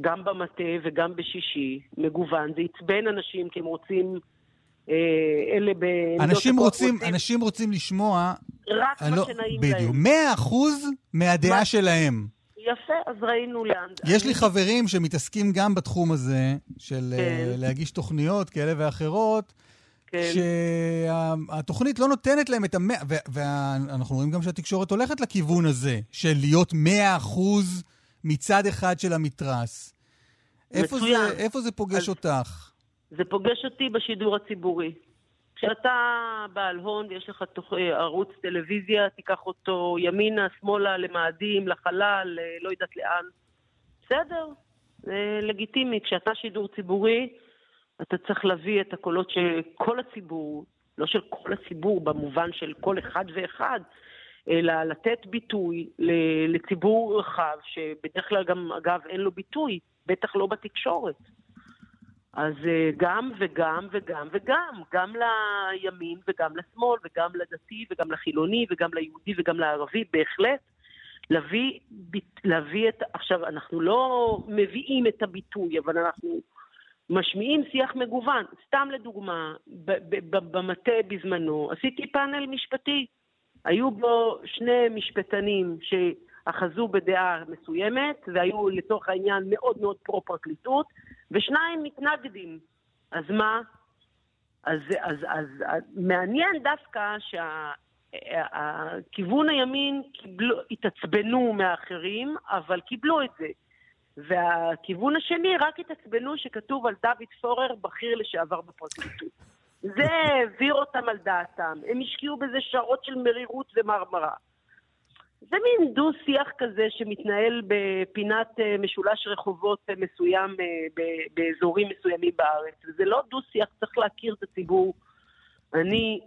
גם במטה וגם בשישי, מגוון. זה עצבן אנשים כי הם רוצים, אה, אלה בעמדות אנשים הכוח רוצים, אנשים רוצים לשמוע... רק מה לא- שנעים בדיוק. להם. 100 אחוז מהדעה מה- שלהם. יפה, אז ראינו לאן. יש לי חברים שמתעסקים גם בתחום הזה, של אה, כן. להגיש תוכניות כאלה ואחרות, כן. שהתוכנית לא נותנת להם את המאה, ואנחנו רואים גם שהתקשורת הולכת לכיוון הזה, של להיות מאה אחוז מצד אחד של המתרס. איפה זה, מצוין. איפה זה פוגש אז- אותך? זה פוגש אותי בשידור הציבורי. כשאתה בעל הון ויש לך תוך, אה, ערוץ טלוויזיה, תיקח אותו ימינה, שמאלה, למאדים, לחלל, אה, לא יודעת לאן. בסדר, זה לגיטימי. כשאתה שידור ציבורי, אתה צריך להביא את הקולות של כל הציבור, לא של כל הציבור במובן של כל אחד ואחד, אלא לתת ביטוי לציבור רחב, שבדרך כלל גם, אגב, אין לו ביטוי, בטח לא בתקשורת. אז אה, גם וגם וגם וגם, גם לימין וגם לשמאל וגם לדתי וגם לחילוני וגם ליהודי וגם לערבי, בהחלט להביא, להביא את... עכשיו, אנחנו לא מביאים את הביטוי, אבל אנחנו משמיעים שיח מגוון. סתם לדוגמה, במטה בזמנו עשיתי פאנל משפטי. היו בו שני משפטנים שאחזו בדעה מסוימת, והיו לצורך העניין מאוד מאוד פרו-פרקליטות, ושניים מתנגדים. אז מה? אז, אז, אז, אז מעניין דווקא שהכיוון הימין קיבלו, התעצבנו מאחרים, אבל קיבלו את זה. והכיוון השני רק התעצבנו שכתוב על דוד פורר, בכיר לשעבר בפרקליטות. זה העביר אותם על דעתם. הם השקיעו בזה שעות של מרירות ומרמרה. זה מין דו-שיח כזה שמתנהל בפינת אה, משולש רחובות אה, מסוים אה, באזורים מסוימים בארץ. וזה לא דו-שיח, צריך להכיר את הציבור. אני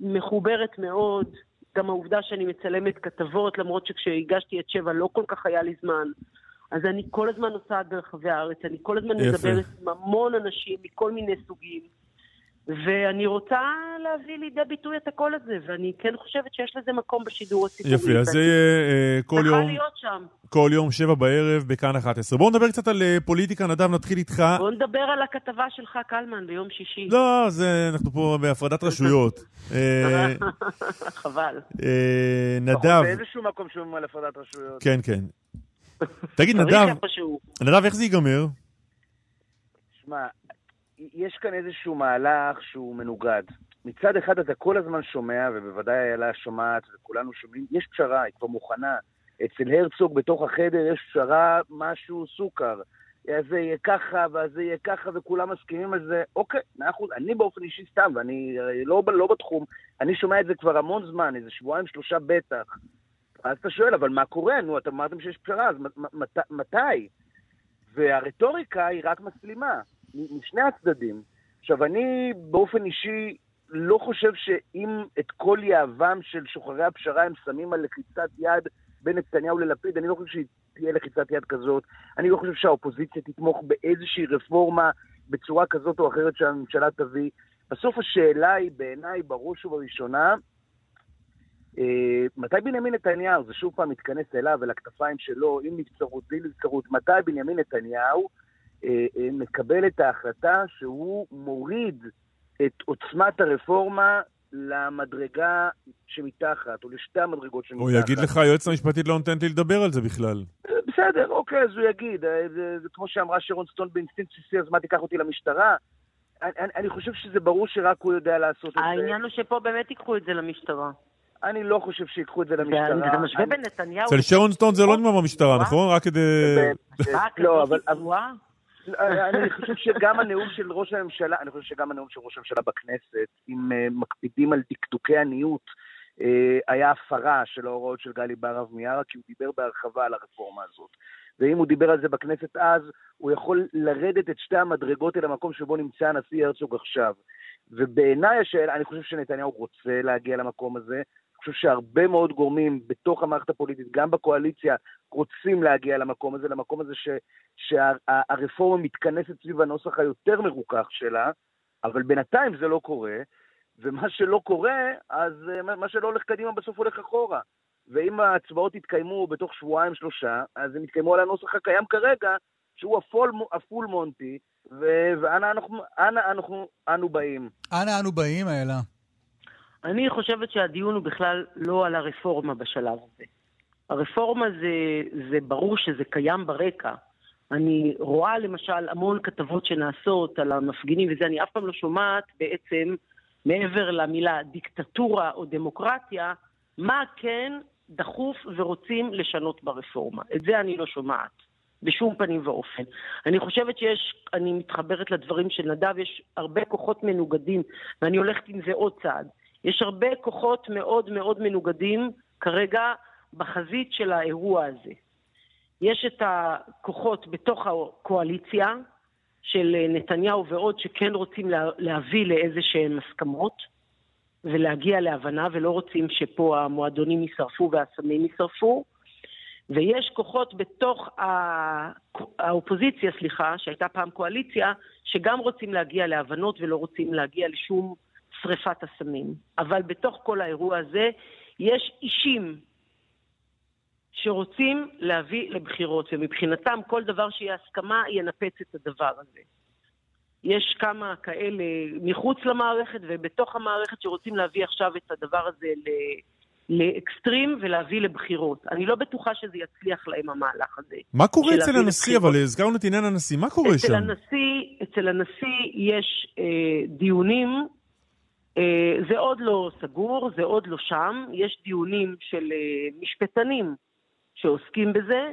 מחוברת מאוד, גם העובדה שאני מצלמת כתבות, למרות שכשהגשתי את שבע לא כל כך היה לי זמן. אז אני כל הזמן נוסעת ברחבי הארץ, אני כל הזמן יפה. מדברת עם המון אנשים מכל מיני סוגים. ואני רוצה להביא לידי ביטוי את הקול הזה, ואני כן חושבת שיש לזה מקום בשידור הציבורי. יפה, אז זה יהיה אה, כל צריכה יום, להיות שם. כל יום שבע בערב בכאן 11. בואו נדבר קצת על אה, פוליטיקה, נדב, נתחיל איתך. בוא נדבר על הכתבה שלך, קלמן, ביום שישי. לא, זה, אנחנו פה בהפרדת רשויות. אה, חבל. נדב, באיזשהו מקום שומעים על הפרדת רשויות. כן, כן. תגיד, צריך נדב. נדב, איך זה ייגמר? שמע, יש כאן איזשהו מהלך שהוא מנוגד. מצד אחד אתה כל הזמן שומע, ובוודאי איילה שומעת, וכולנו שומעים, יש פשרה, היא כבר מוכנה. אצל הרצוג בתוך החדר יש פשרה, משהו סוכר. אז זה יהיה ככה, ואז זה יהיה ככה, וכולם מסכימים על זה. אוקיי, מאה אחוז. אני באופן אישי סתם, ואני אה, לא, לא בתחום, אני שומע את זה כבר המון זמן, איזה שבועיים, שלושה בטח. אז אתה שואל, אבל מה קורה? נו, אתם אמרתם שיש פשרה, אז מת, מתי? והרטוריקה היא רק מסלימה, משני הצדדים. עכשיו, אני באופן אישי לא חושב שאם את כל יהבם של שוחרי הפשרה הם שמים על לחיצת יד בין נתניהו ללפיד, אני לא חושב שתהיה לחיצת יד כזאת. אני לא חושב שהאופוזיציה תתמוך באיזושהי רפורמה בצורה כזאת או אחרת שהממשלה תביא. בסוף השאלה היא בעיניי, בראש ובראשונה, מתי בנימין נתניהו, זה שוב פעם מתכנס אליו, אל הכתפיים שלו, עם נבצרות, בלי נבצרות, מתי בנימין נתניהו אה, אה, מקבל את ההחלטה שהוא מוריד את עוצמת הרפורמה למדרגה שמתחת, או לשתי המדרגות שמתחת. הוא יגיד לך, היועצת המשפטית לא נותנת לי לדבר על זה בכלל. בסדר, אוקיי, אז הוא יגיד. אה, זה, זה כמו שאמרה שרון סטון באינסטינקט בסיסי, אז מה תיקח אותי למשטרה? אני, אני, אני חושב שזה ברור שרק הוא יודע לעשות את זה. העניין הוא שפה באמת ייקחו את זה למשטרה. אני לא חושב שיקחו את זה למשטרה. אתה משווה בנתניהו... אצל שרון סטון זה לא נגמר במשטרה, נכון? רק כדי... לא, אבל... אני חושב שגם הנאום של ראש הממשלה, אני חושב שגם הנאום של ראש הממשלה בכנסת, אם אה, מקפידים על דקדוקי עניות, אה, היה הפרה של ההוראות של גלי בהרב מיארה, כי הוא דיבר בהרחבה על הרפורמה הזאת. ואם הוא דיבר על זה בכנסת אז, הוא יכול לרדת את שתי המדרגות אל המקום שבו נמצא הנשיא הרצוג עכשיו. ובעיניי השאלה, אני חושב שנתניהו רוצה להגיע למקום הזה, חושב שהרבה מאוד גורמים בתוך המערכת הפוליטית, גם בקואליציה, רוצים להגיע למקום הזה, למקום הזה ש, שהרפורמה מתכנסת סביב הנוסח היותר מרוכך שלה, אבל בינתיים זה לא קורה, ומה שלא קורה, אז אה, מה שלא הולך קדימה בסוף הולך אחורה. ואם ההצבעות יתקיימו בתוך שבועיים-שלושה, אז הם יתקיימו על הנוסח הקיים כרגע, שהוא הפול, הפול מונטי, ואנה אנחנו, אנה אנחנו, אנו באים. אנה אנו באים, אלה? אני חושבת שהדיון הוא בכלל לא על הרפורמה בשלב הזה. הרפורמה זה, זה ברור שזה קיים ברקע. אני רואה למשל המון כתבות שנעשות על המפגינים וזה, אני אף פעם לא שומעת בעצם, מעבר למילה דיקטטורה או דמוקרטיה, מה כן דחוף ורוצים לשנות ברפורמה. את זה אני לא שומעת, בשום פנים ואופן. אני חושבת שיש, אני מתחברת לדברים של נדב, יש הרבה כוחות מנוגדים, ואני הולכת עם זה עוד צעד. יש הרבה כוחות מאוד מאוד מנוגדים כרגע בחזית של האירוע הזה. יש את הכוחות בתוך הקואליציה של נתניהו ועוד שכן רוצים להביא לאיזה שהן הסכמות ולהגיע להבנה ולא רוצים שפה המועדונים יישרפו והסמים יישרפו. ויש כוחות בתוך האופוזיציה, סליחה, שהייתה פעם קואליציה, שגם רוצים להגיע להבנות ולא רוצים להגיע לשום שריפת הסמים. אבל בתוך כל האירוע הזה יש אישים שרוצים להביא לבחירות, ומבחינתם כל דבר שיהיה הסכמה ינפץ את הדבר הזה. יש כמה כאלה מחוץ למערכת ובתוך המערכת שרוצים להביא עכשיו את הדבר הזה ל... לאקסטרים ולהביא לבחירות. אני לא בטוחה שזה יצליח להם המהלך הזה. מה קורה אצל הנשיא, לבחירות. אבל הזכרנו את עניין הנשיא, מה קורה אצל שם? הנשיא, אצל הנשיא יש אה, דיונים, זה עוד לא סגור, זה עוד לא שם, יש דיונים של אה, משפטנים שעוסקים בזה,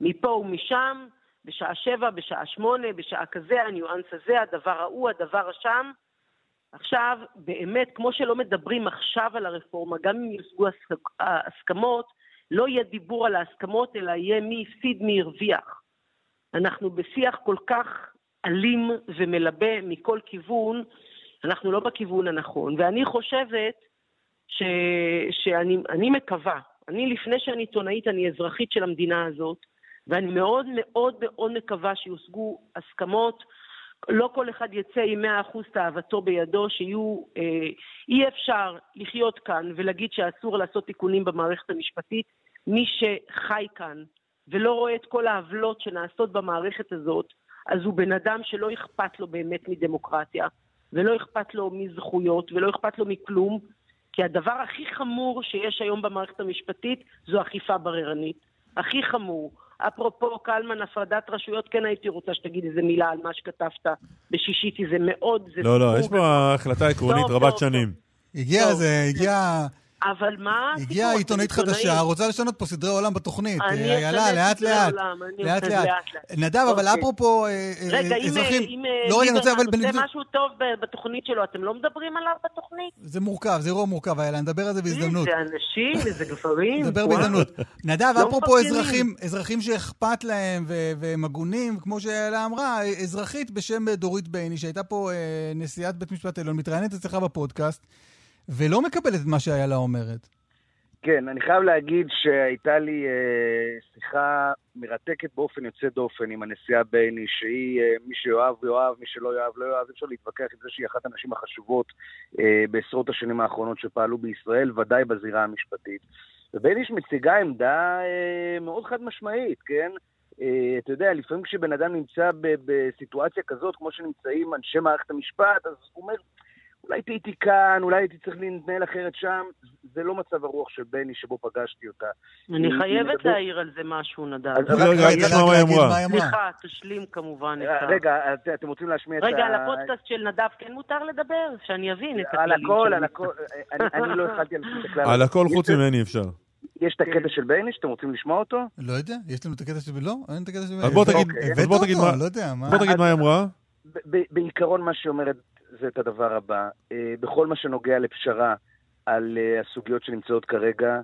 מפה ומשם, בשעה שבע, בשעה שמונה, בשעה כזה, הניואנס הזה, הדבר ההוא, הדבר השם. עכשיו, באמת, כמו שלא מדברים עכשיו על הרפורמה, גם אם יושגו הסכמות, לא יהיה דיבור על ההסכמות, אלא יהיה מי הפסיד, מי הרוויח. אנחנו בשיח כל כך אלים ומלבה מכל כיוון, אנחנו לא בכיוון הנכון. ואני חושבת ש, שאני מקווה, אני לפני שאני עיתונאית, אני אזרחית של המדינה הזאת, ואני מאוד מאוד מאוד מקווה שיושגו הסכמות. לא כל אחד יצא עם 100% תאוותו בידו, שיהיו... אה, אי אפשר לחיות כאן ולהגיד שאסור לעשות תיקונים במערכת המשפטית. מי שחי כאן ולא רואה את כל העוולות שנעשות במערכת הזאת, אז הוא בן אדם שלא אכפת לו באמת מדמוקרטיה, ולא אכפת לו מזכויות, ולא אכפת לו מכלום, כי הדבר הכי חמור שיש היום במערכת המשפטית זו אכיפה בררנית. הכי חמור. אפרופו קלמן, הפרדת רשויות, כן הייתי רוצה שתגיד איזה מילה על מה שכתבת בשישי, כי זה מאוד... זה לא, לא, יש פה החלטה עקרונית רבת שנים. הגיע זה, הגיע... אבל מה הגיעה עיתונאית חדשה, רוצה לשנות פה סדרי עולם בתוכנית. אני אשנה סדרי עולם, אני לאט לאט. נדב, אבל אוקיי. אפרופו אה, אה, אזרחים... רגע, אם לא, ליברמן עושה משהו טוב בתוכנית שלו, אתם לא מדברים עליו בתוכנית? זה מורכב, זה אירוע מורכב, היה נדבר על זה בהזדמנות. איזה אנשים, איזה גברים. נדבר בהזדמנות. נדב, לא אפרופו אזרחים שאכפת להם והם הגונים, כמו שאלה אמרה, אזרחית בשם דורית בייני, שהייתה פה אה, נשיאת בית משפט עליון, מתראיינת אצלך בפודקאסט. ולא מקבלת את מה שאיילה אומרת. כן, אני חייב להגיד שהייתה לי אה, שיחה מרתקת באופן יוצא דופן עם הנשיאה בייני, שהיא, אה, מי שאוהב יאהב, מי שלא יאהב לא יאהב, אפשר להתווכח עם זה שהיא אחת הנשים החשובות אה, בעשרות השנים האחרונות שפעלו בישראל, ודאי בזירה המשפטית. ובייניש מציגה עמדה אה, מאוד חד משמעית, כן? אה, אתה יודע, לפעמים כשבן אדם נמצא בסיטואציה כזאת, כמו שנמצאים אנשי מערכת המשפט, אז הוא אומר, אולי טעיתי כאן, אולי הייתי צריך להתנהל אחרת שם, זה לא מצב הרוח של בני שבו פגשתי אותה. אני חייבת להעיר על זה משהו, נדב. רגע, רגע, תשמע מה היא אמרה. סליחה, תשלים כמובן את ה... אה, רגע, את- אתם רוצים להשמיע את ה... רגע, על הפודקאסט של נדב כן מותר לדבר? שאני אבין את על הכללים הכל, של על הכל, אני- אני לא התחלתי על בסיס הכלל. על הכל חוץ ממני אפשר. יש את הקטע של בייניש, אתם רוצים לשמוע אותו? לא יודע, יש לנו את הקטע של... לא, אין את הקטע של... אז בוא תגיד-. אז בוא תגיד הבאת מה- היא אמרה. בעיקרון מה שהיא אומרת זה את הדבר הבא. אה, בכל מה שנוגע לפשרה על אה, הסוגיות שנמצאות כרגע,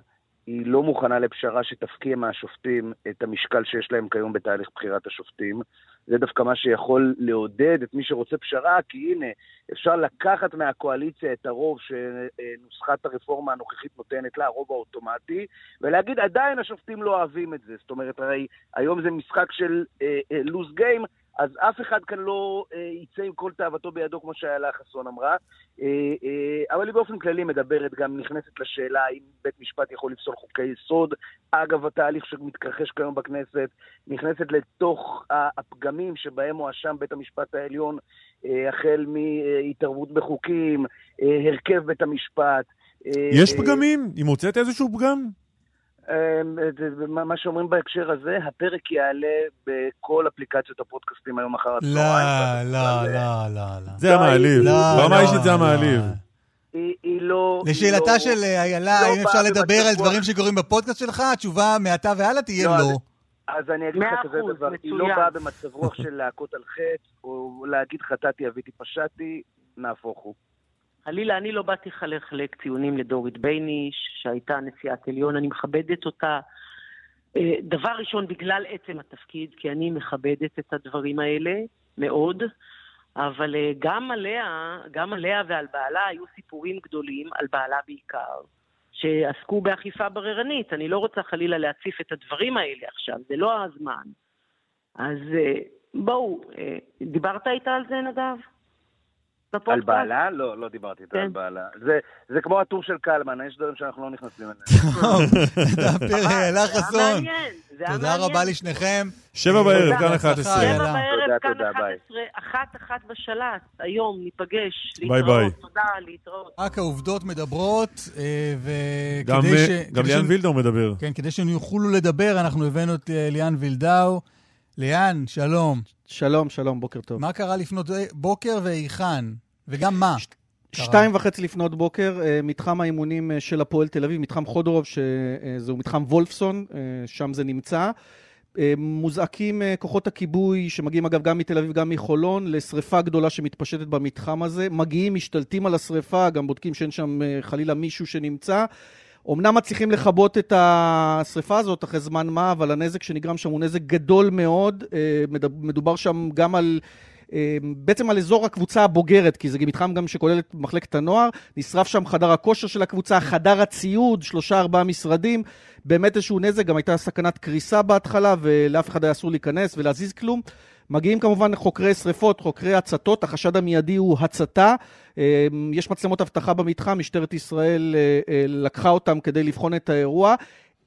היא לא מוכנה לפשרה שתפקיע מהשופטים את המשקל שיש להם כיום בתהליך בחירת השופטים. זה דווקא מה שיכול לעודד את מי שרוצה פשרה, כי הנה, אפשר לקחת מהקואליציה את הרוב שנוסחת הרפורמה הנוכחית נותנת לה, הרוב האוטומטי, ולהגיד עדיין השופטים לא אוהבים את זה. זאת אומרת, הרי היום זה משחק של לוז uh, גיים, אז אף אחד כאן לא uh, יצא עם כל תאוותו בידו, כמו שאיילה חסון אמרה. Uh, uh, אבל היא באופן כללי מדברת, גם נכנסת לשאלה האם בית משפט יכול לפסול חוקי יסוד. אגב, התהליך שמתרחש כיום בכנסת, נכנסת לתוך הפגמים שבהם הואשם בית המשפט העליון, uh, החל מהתערבות בחוקים, uh, הרכב בית המשפט. Uh, יש פגמים? היא מוצאת איזשהו פגם? מה שאומרים בהקשר הזה, הפרק יעלה בכל אפליקציות הפודקאסטים היום אחר לא, הצהריים. לא, לא, לא, לא. זה המעליב. לא, ברמה לא, האישית זה לא. המעליב. היא לא... לשאלתה לא- של אה, איילה, לא האם אפשר לדבר על. דברים שקורים בפודקאסט שלך? התשובה מעתה והלאה תהיה לא, לא. אז אני אגיד לך כזה דבר, היא לא. באה במצב רוח של להכות על חטא, או להגיד חטאתי, אביתי, פשעתי, נהפוך הוא. חלילה, אני לא באתי לחלק ציונים לדורית בייניש, שהייתה נשיאת עליון, אני מכבדת אותה. אה, דבר ראשון, בגלל עצם התפקיד, כי אני מכבדת את הדברים האלה מאוד, אבל אה, גם עליה, גם עליה ועל בעלה היו סיפורים גדולים, על בעלה בעיקר, שעסקו באכיפה בררנית. אני לא רוצה חלילה להציף את הדברים האלה עכשיו, זה לא הזמן. אז אה, בואו, דיברת איתה על זה, נדב? על בפודקאסט? בעלה? לא, לא דיברתי איתה כן. על בעלה. זה- זה כמו הטור של קלמן, יש דברים שאנחנו לא נכנסים אליהם. טוב, זה היה חסון. תודה. רבה לשניכם. שבע בערב, תודה. כאן בהצלחה, 11. שבע. בערב, כאן תודה, ביי. 11, אחת אחת בשלט, היום, ניפגש, ביי, ביי. תודה, להתראות. רק העובדות מדברות, אה, וכדי ש... גם ליאן וילדאו מדבר. כן, כדי שהם יוכלו לדבר, אנחנו הבאנו את אה, ליאן וילדאו. ליאן, שלום. שלום, שלום, בוקר טוב. מה קרה לפנות בוקר והיכן? וגם מה? קרה? שתיים וחצי לפנות בוקר, אה, מתחם האימונים אה, של הפועל תל אביב, מתחם חודרוב, שזהו מתחם וולפסון, אה, שם זה נמצא. אה, מוזעקים אה, כוחות הכיבוי, שמגיעים אגב גם מתל אביב, גם מחולון, לשריפה גדולה שמתפשטת במתחם הזה. מגיעים, משתלטים על השריפה, גם בודקים שאין שם אה, חלילה מישהו שנמצא. אמנם מצליחים לכבות את השריפה הזאת אחרי זמן מה, אבל הנזק שנגרם שם הוא נזק גדול מאוד. אה, מדובר שם גם על... אה, בעצם על אזור הקבוצה הבוגרת, כי זה מתחם גם שכולל את מחלקת הנוער, נשרף שם חדר הכושר של הקבוצה, חדר הציוד, שלושה ארבעה משרדים, באמת איזשהו נזק, גם הייתה סכנת קריסה בהתחלה, ולאף אחד היה אסור להיכנס ולהזיז כלום. מגיעים כמובן חוקרי שריפות, חוקרי הצתות, החשד המיידי הוא הצתה. אה, יש מצלמות אבטחה במתחם, משטרת ישראל אה, אה, לקחה אותם כדי לבחון את האירוע.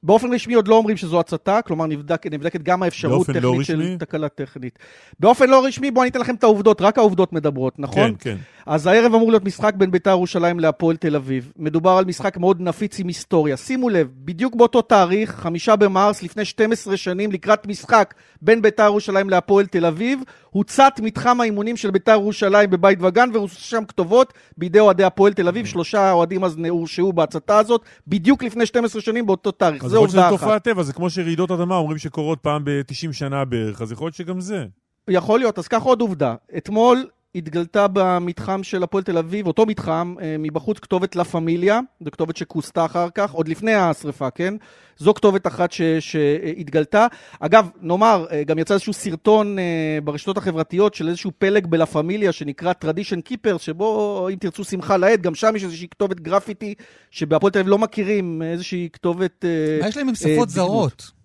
באופן רשמי עוד לא אומרים שזו הצתה, כלומר נבדק, נבדקת גם האפשרות לא טכנית של רשמי? תקלה טכנית. באופן לא רשמי, בואו אני אתן לכם את העובדות, רק העובדות מדברות, נכון? כן, כן. אז הערב אמור להיות משחק בין בית"ר ירושלים להפועל תל אביב. מדובר על משחק מאוד נפיץ עם היסטוריה. שימו לב, בדיוק באותו תאריך, חמישה במרס, לפני 12 שנים, לקראת משחק בין בית"ר ירושלים להפועל תל אביב, הוצת מתחם האימונים של בית"ר ירושלים בבית וגן, והוצאו שם כתובות בידי אוהדי הפועל תל אביב. שלושה אוהדים אז הורשעו בהצתה הזאת, בדיוק לפני 12 שנים באותו תאריך. אז זו יכול להיות שזה עובדה אחת. תופעת טבע, זה כמו שרעידות אדמה אומרים שקורות פעם ב-90 שנה בערך, אז יכול להיות שגם זה. יכול להיות, אז קח עוד עובדה. אתמול התגלתה במתחם של הפועל תל אביב, אותו מתחם, אה, מבחוץ כתובת לה פמיליה, זו כתובת שכוסתה אחר כך, עוד לפני השרפה, כן? זו כתובת אחת ש, שהתגלתה. אגב, נאמר, אה, גם יצא איזשהו סרטון אה, ברשתות החברתיות של איזשהו פלג בלה פמיליה שנקרא Tradition Keeper, שבו, אם תרצו שמחה לאיד, גם שם יש איזושהי כתובת גרפיטי שבהפועל תל אביב לא מכירים, איזושהי כתובת... מה יש להם עם שפות. זרות?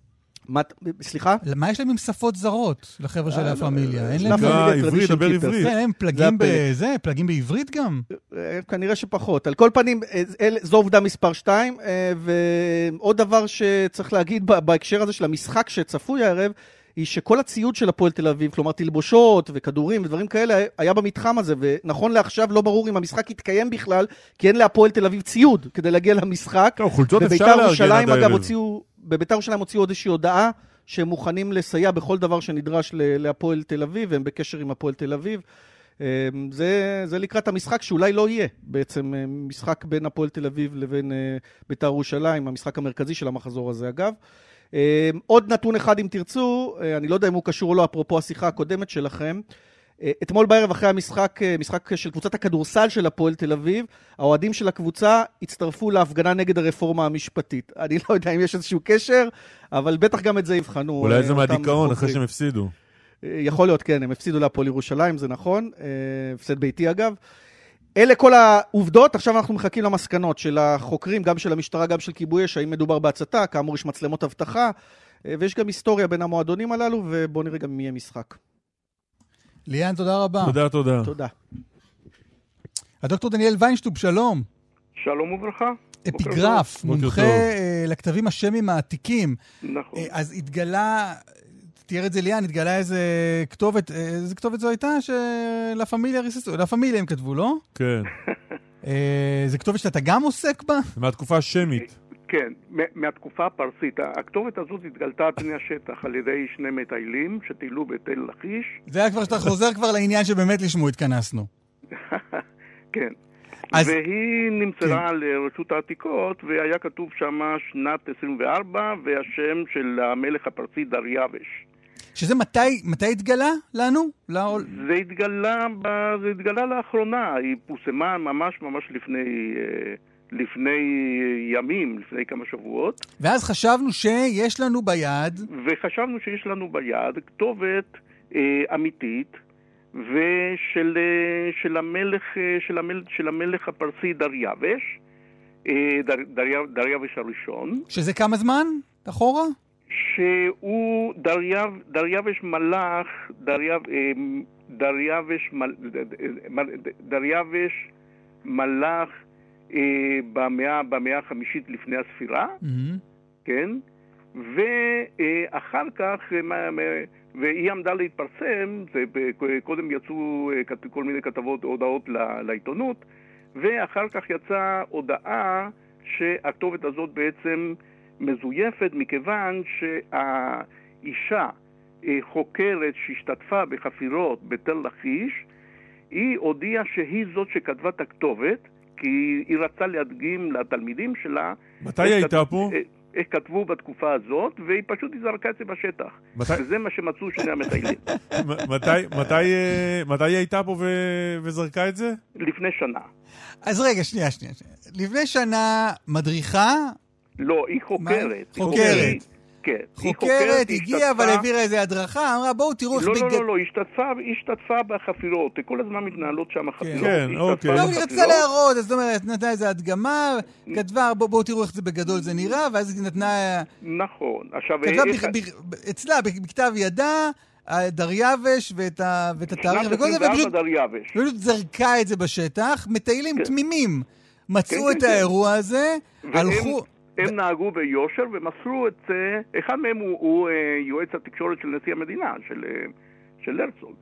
מה, סליחה? מה יש להם עם שפות זרות, לחבר'ה של לה פמיליה? אין להם... פמיליה עברית, דבר. עברית. כן, הם זה פלגים. בזה, פלגים בעברית גם? אה, כנראה שפחות. על כל פנים, אה, זו עובדה מספר שתיים. אה, ועוד דבר שצריך להגיד בהקשר הזה של המשחק שצפוי הערב, היא שכל הציוד של הפועל תל אביב, כלומר תלבושות וכדורים ודברים כאלה, היה במתחם הזה, ונכון לעכשיו לא ברור אם המשחק יתקיים בכלל, כי אין להפועל תל אביב ציוד כדי להגיע למשחק. טוב, חולצות אפשר לארגן ירושלים, עד אגב, הערב. הוציאו, בביתר ירושלים הוציאו עוד איזושהי הודעה שהם מוכנים לסייע בכל דבר שנדרש להפועל תל אביב, והם בקשר עם הפועל תל אביב. אמ, זה, זה לקראת המשחק שאולי לא יהיה, בעצם אה, משחק בין הפועל תל אביב לבין אה, ביתר ירושלים, המשחק המרכזי של המחזור הזה אגב. אמ, עוד נתון אחד אם תרצו, אה, אני לא יודע אם הוא קשור או לא, אפרופו השיחה הקודמת שלכם. אה, אתמול בערב אחרי המשחק, אה, משחק של קבוצת הכדורסל של הפועל תל אביב, האוהדים של הקבוצה הצטרפו להפגנה נגד הרפורמה המשפטית. אני לא יודע אם יש איזשהו קשר, אבל בטח גם את זה יבחנו. אולי זה מהדיכאון אחרי. שהם הפסידו. יכול להיות, כן, הם הפסידו להפועל ירושלים, זה נכון, הפסד ביתי אגב. אלה כל העובדות, עכשיו אנחנו מחכים למסקנות של החוקרים, גם של המשטרה, גם של כיבוי אש, האם מדובר בהצתה, כאמור יש מצלמות אבטחה, אה, ויש גם היסטוריה בין המועדונים הללו, ובואו נראה גם מי יהיה משחק. ליאן, תודה רבה. תודה, תודה. תודה. הדוקטור דניאל ויינשטוב, שלום. שלום וברכה. אפיגרף, מומחה. אה, לכתבים השמיים העתיקים. נכון. אה, אז התגלה, תיאר את זה ליאן, התגלה איזה כתובת, אה, איזה כתובת זו הייתה? שלה פמיליה ריססו, לה פמיליה הם כתבו, לא? כן. אה, זה כתובת שאתה גם עוסק בה? מהתקופה השמית. כן, מהתקופה הפרסית. הכתובת הזאת התגלתה על פני השטח על ידי שני מטיילים שטיילו בתל לכיש. זה היה כבר שאתה חוזר כבר לעניין שבאמת לשמו התכנסנו. כן. אז- והיא נמסרה לרשות העתיקות, והיה כתוב שם שנת 24, והשם של המלך הפרסי דריווש. שזה מתי, מתי התגלה לנו? לא, זה התגלה, ב... זה התגלה לאחרונה, היא פורסמה ממש ממש לפני, אה, לפני ימים, לפני כמה שבועות. ואז חשבנו שיש לנו ביד, וחשבנו שיש לנו ביד כתובת אה, אמיתית ושל אה, של המלך, אה, של, המל, של המלך הפרסי דריווש, אה, דר, דריו, דריווש הראשון, שזה כמה זמן? אחורה? שהוא דריו, דריווש מלך, דריו, אה, דריווש, מל, דריווש מלך אה, במאה, במאה החמישית לפני הספירה, כן? ואחר כך, אה, מה- מה- והיא עמדה להתפרסם, זה קודם יצאו כל מיני כתבות, הודעות לעיתונות, ואחר כך יצאה הודעה שהכתובת הזאת בעצם מזויפת מכיוון שהאישה אה, חוקרת שהשתתפה בחפירות בתל לכיש, היא הודיעה שהיא זאת שכתבה את הכתובת, כי היא רצתה להדגים לתלמידים שלה מתי היא הייתה פה? אה, איך כתבו בתקופה הזאת, והיא פשוט זרקה את זה בשטח. מתי- וזה מה שמצאו שני המטיילים. מתי- מתי, אה, מתי היא הייתה פה ו- וזרקה את זה? לפני שנה. אז רגע, שנייה, שנייה. שנייה. לפני שנה מדריכה, לא, היא חוקרת. היא חוקרת. כן. היא חוקרת, היא הגיעה, אבל העבירה איזה הדרכה, אמרה, בואו תראו איך לא, לא. לא, לא, היא השתתפה, היא השתתפה בחפירות, כל הזמן מתנהלות שם חפירות. כן, היא אוקיי. השתתפה לא, היא רצתה. להראות, אז זאת אומרת, נתנה איזה הדגמה, כתבה, בואו בואו תראו איך זה בגדול זה נראה, ואז היא נתנה... נכון. עכשיו, כתבה איך- בכ- בכ- אצלה, בכתב ידה, דריווש ואת ה- ואת התאריך וכל זה, 24 ופשוט דריווש. פשוט זרקה את זה בשטח, מטיילים כן. תמימים כן, מצאו כן, את כן. האירוע הזה, והם- הלכו... הם נהגו ביושר ומסרו את זה, אחד מהם הוא, הוא אה, יועץ התקשורת של נשיא המדינה, של, אה, של הרצוג.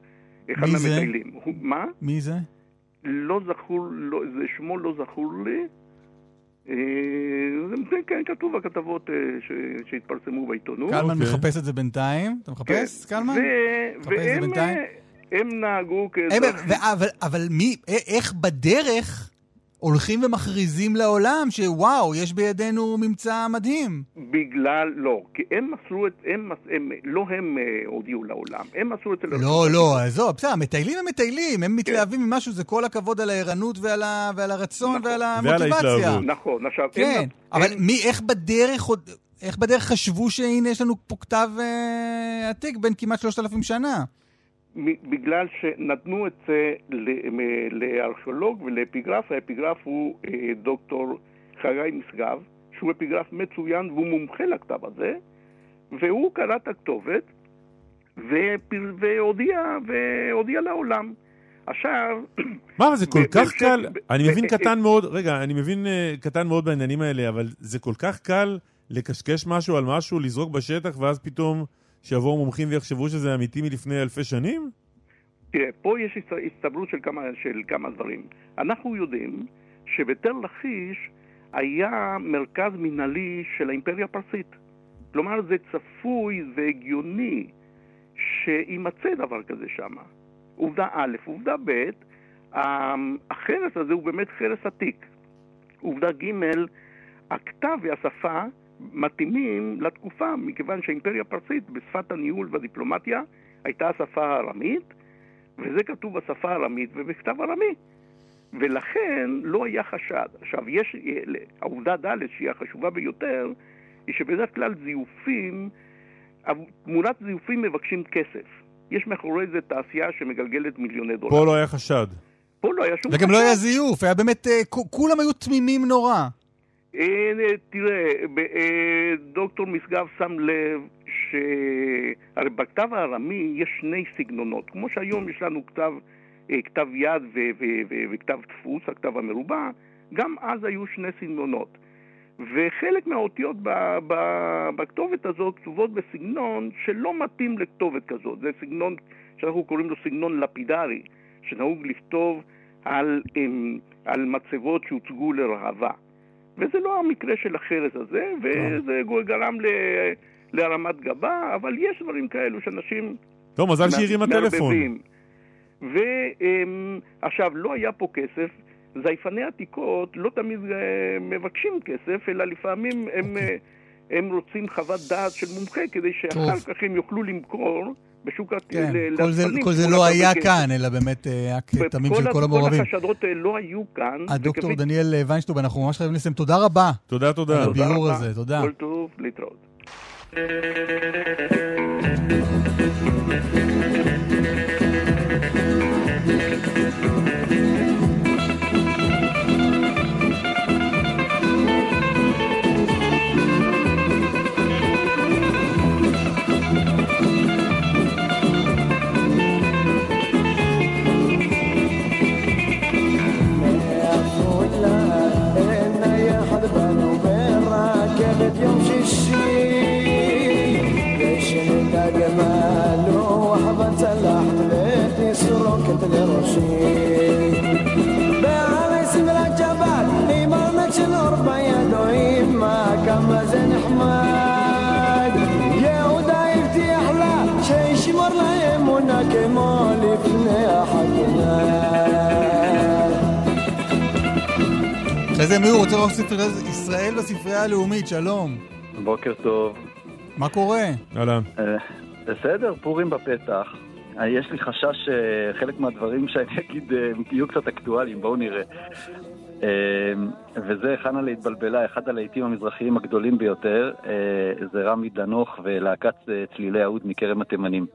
אחד מי זה? מהמטיילים. הוא, מה? מי זה? לא זכור, לא, זה שמו לא זכור לי. אה, זה כן, כן, כתוב בכתבות שהתפרסמו בעיתונות. קלמן אוקיי. מחפש את זה בינתיים. אתה מחפש, קלמן? ו- מחפש את זה והם בינתיים? הם נהגו כאזרחים. אבל- אבל מי, איך בדרך הולכים ומכריזים לעולם שוואו, יש בידינו ממצא מדהים. בגלל, לא, כי הם מסרו את, הם, מס- הם, לא הם אה, הודיעו לעולם, הם מסרו את זה לרשות לא, לא, עזוב, בסדר, המטיילים הם מטיילים, כן. הם מתלהבים ממשהו, זה כל הכבוד על הערנות ועל ה- ועל הרצון ועל המוטיבציה. נכון, עכשיו, כן, הם, אבל הם, מי, איך בדרך עוד... איך בדרך חשבו שהנה יש לנו פה כתב אה, עתיק בין כמעט שלושת אלפים שנה? בגלל שנתנו את זה לארכיאולוג ולאפיגרף, האפיגרף הוא אה, דוקטור חגי משגב, שהוא אפיגרף מצוין והוא מומחה לכתב הזה, והוא קרא את הכתובת והודיע, והודיע לעולם. עכשיו, מה, זה כל כך קל, אני מבין קטן מאוד, רגע, אני מבין אה, קטן מאוד בעניינים האלה, אבל זה כל כך קל לקשקש משהו על משהו, לזרוק בשטח, ואז פתאום שיבואו מומחים ויחשבו שזה אמיתי מלפני אלפי שנים? תראה, פה יש הצטברות של כמה, של כמה דברים. אנחנו יודעים שבתל לכיש היה מרכז מינהלי של האימפריה הפרסית. כלומר, זה צפוי והגיוני שיימצא דבר כזה שם. עובדה א', עובדה ב', החרס הזה הוא באמת חרס עתיק. עובדה ג', הכתב והשפה מתאימים לתקופה, מכיוון שהאימפריה הפרסית בשפת הניהול והדיפלומטיה הייתה השפה הארמית, וזה כתוב בשפה הארמית ובכתב ארמי. ולכן לא היה חשד. עכשיו, יש, העובדה ד' שהיא החשובה ביותר, היא שבדרך כלל זיופים, תמורת זיופים מבקשים כסף. יש מאחורי זה תעשייה שמגלגלת מיליוני דולר. פה לא היה חשד. פה לא היה שום וגם לא היה זיוף, היה באמת, אה, כולם היו תמימים נורא. אה, תראה, אה, דוקטור משגב שם לב שהרי בכתב הארמי יש שני סגנונות. כמו שהיום יש לנו כתב, אה, כתב יד ו- ו- ו- וכתב דפוס, הכתב המרובע, גם אז היו שני סגנונות. וחלק מהאותיות ב- ב- בכתובת הזאת כתובות בסגנון שלא מתאים לכתובת כזאת. זה סגנון שאנחנו קוראים לו סגנון לפידרי, שנהוג לכתוב על, אמ, על מצבות שהוצגו לראווה. וזה לא המקרה של החרס הזה, וזה גרם ל... להרמת גבה, אבל יש דברים כאלו שאנשים... טוב, מזל שהיא הרימה טלפון. ועכשיו, לא היה פה כסף. זייפני עתיקות לא תמיד אה, מבקשים כסף, אלא לפעמים הם, אה, הם רוצים חוות דעת של מומחה כדי שאחר טוב. כך הם יוכלו למכור בשוק כן, ל- כל, זה, כל זה לא היה כן. כאן, אלא באמת אה, היה כתמים של כל המעורבים. כל החשדות אה, לא היו כאן. אה, הדוקטור וכפי... דניאל ויינשטוב, אנחנו ממש חייבים לסיים. תודה רבה. תודה, תודה. על הביאור הזה, תודה. כל טוב, להתראות. אחרי זה אמיר, הוא רוצה לראות ספרי ישראל בספרייה הלאומית, שלום. בוקר טוב. מה קורה? אהלן. אה, בסדר, פורים בפתח. אה, יש לי חשש שחלק מהדברים שאני אגיד אה, יהיו קצת אקטואליים, בואו נראה. אה, וזה חנה להתבלבלה, אחד הלהיטים המזרחיים הגדולים ביותר, אה, זה רמי דנוך ולהקת אה, צלילי האוד מכרם התימנים.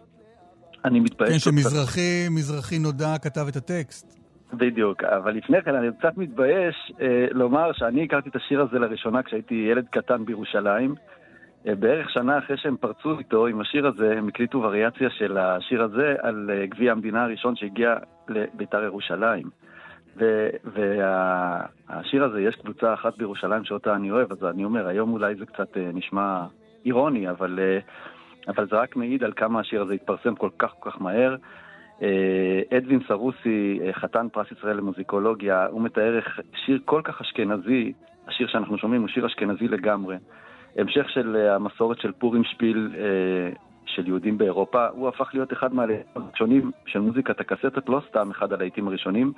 אני מתבייש כן. שמזרחי מזרחי נודע כתב את הטקסט. בדיוק, אבל לפני כן אני קצת מתבייש אה, לומר שאני הכרתי את השיר הזה לראשונה כשהייתי ילד קטן בירושלים. אה, בערך שנה אחרי שהם פרצו איתו עם השיר הזה, הם הקליטו וריאציה של השיר הזה על אה, גביע המדינה הראשון שהגיע לביתר ירושלים. והשיר הזה, יש קבוצה אחת בירושלים שאותה אני אוהב, אז אני אומר, היום אולי זה קצת אה, נשמע אירוני, אבל, אה, אבל זה רק מעיד על כמה השיר הזה התפרסם כל כך כל כך מהר. אה, אדווין סרוסי, אה, חתן פרס ישראל למוזיקולוגיה, הוא מתאר איך שיר כל כך אשכנזי, השיר שאנחנו שומעים הוא שיר אשכנזי לגמרי. המשך של אה, המסורת של פורים שפיל של יהודים באירופה, הוא הפך להיות אחד מהלהיטים הראשונים של מוזיקת הקסטות, לא סתם אחד הלהיטים הראשונים,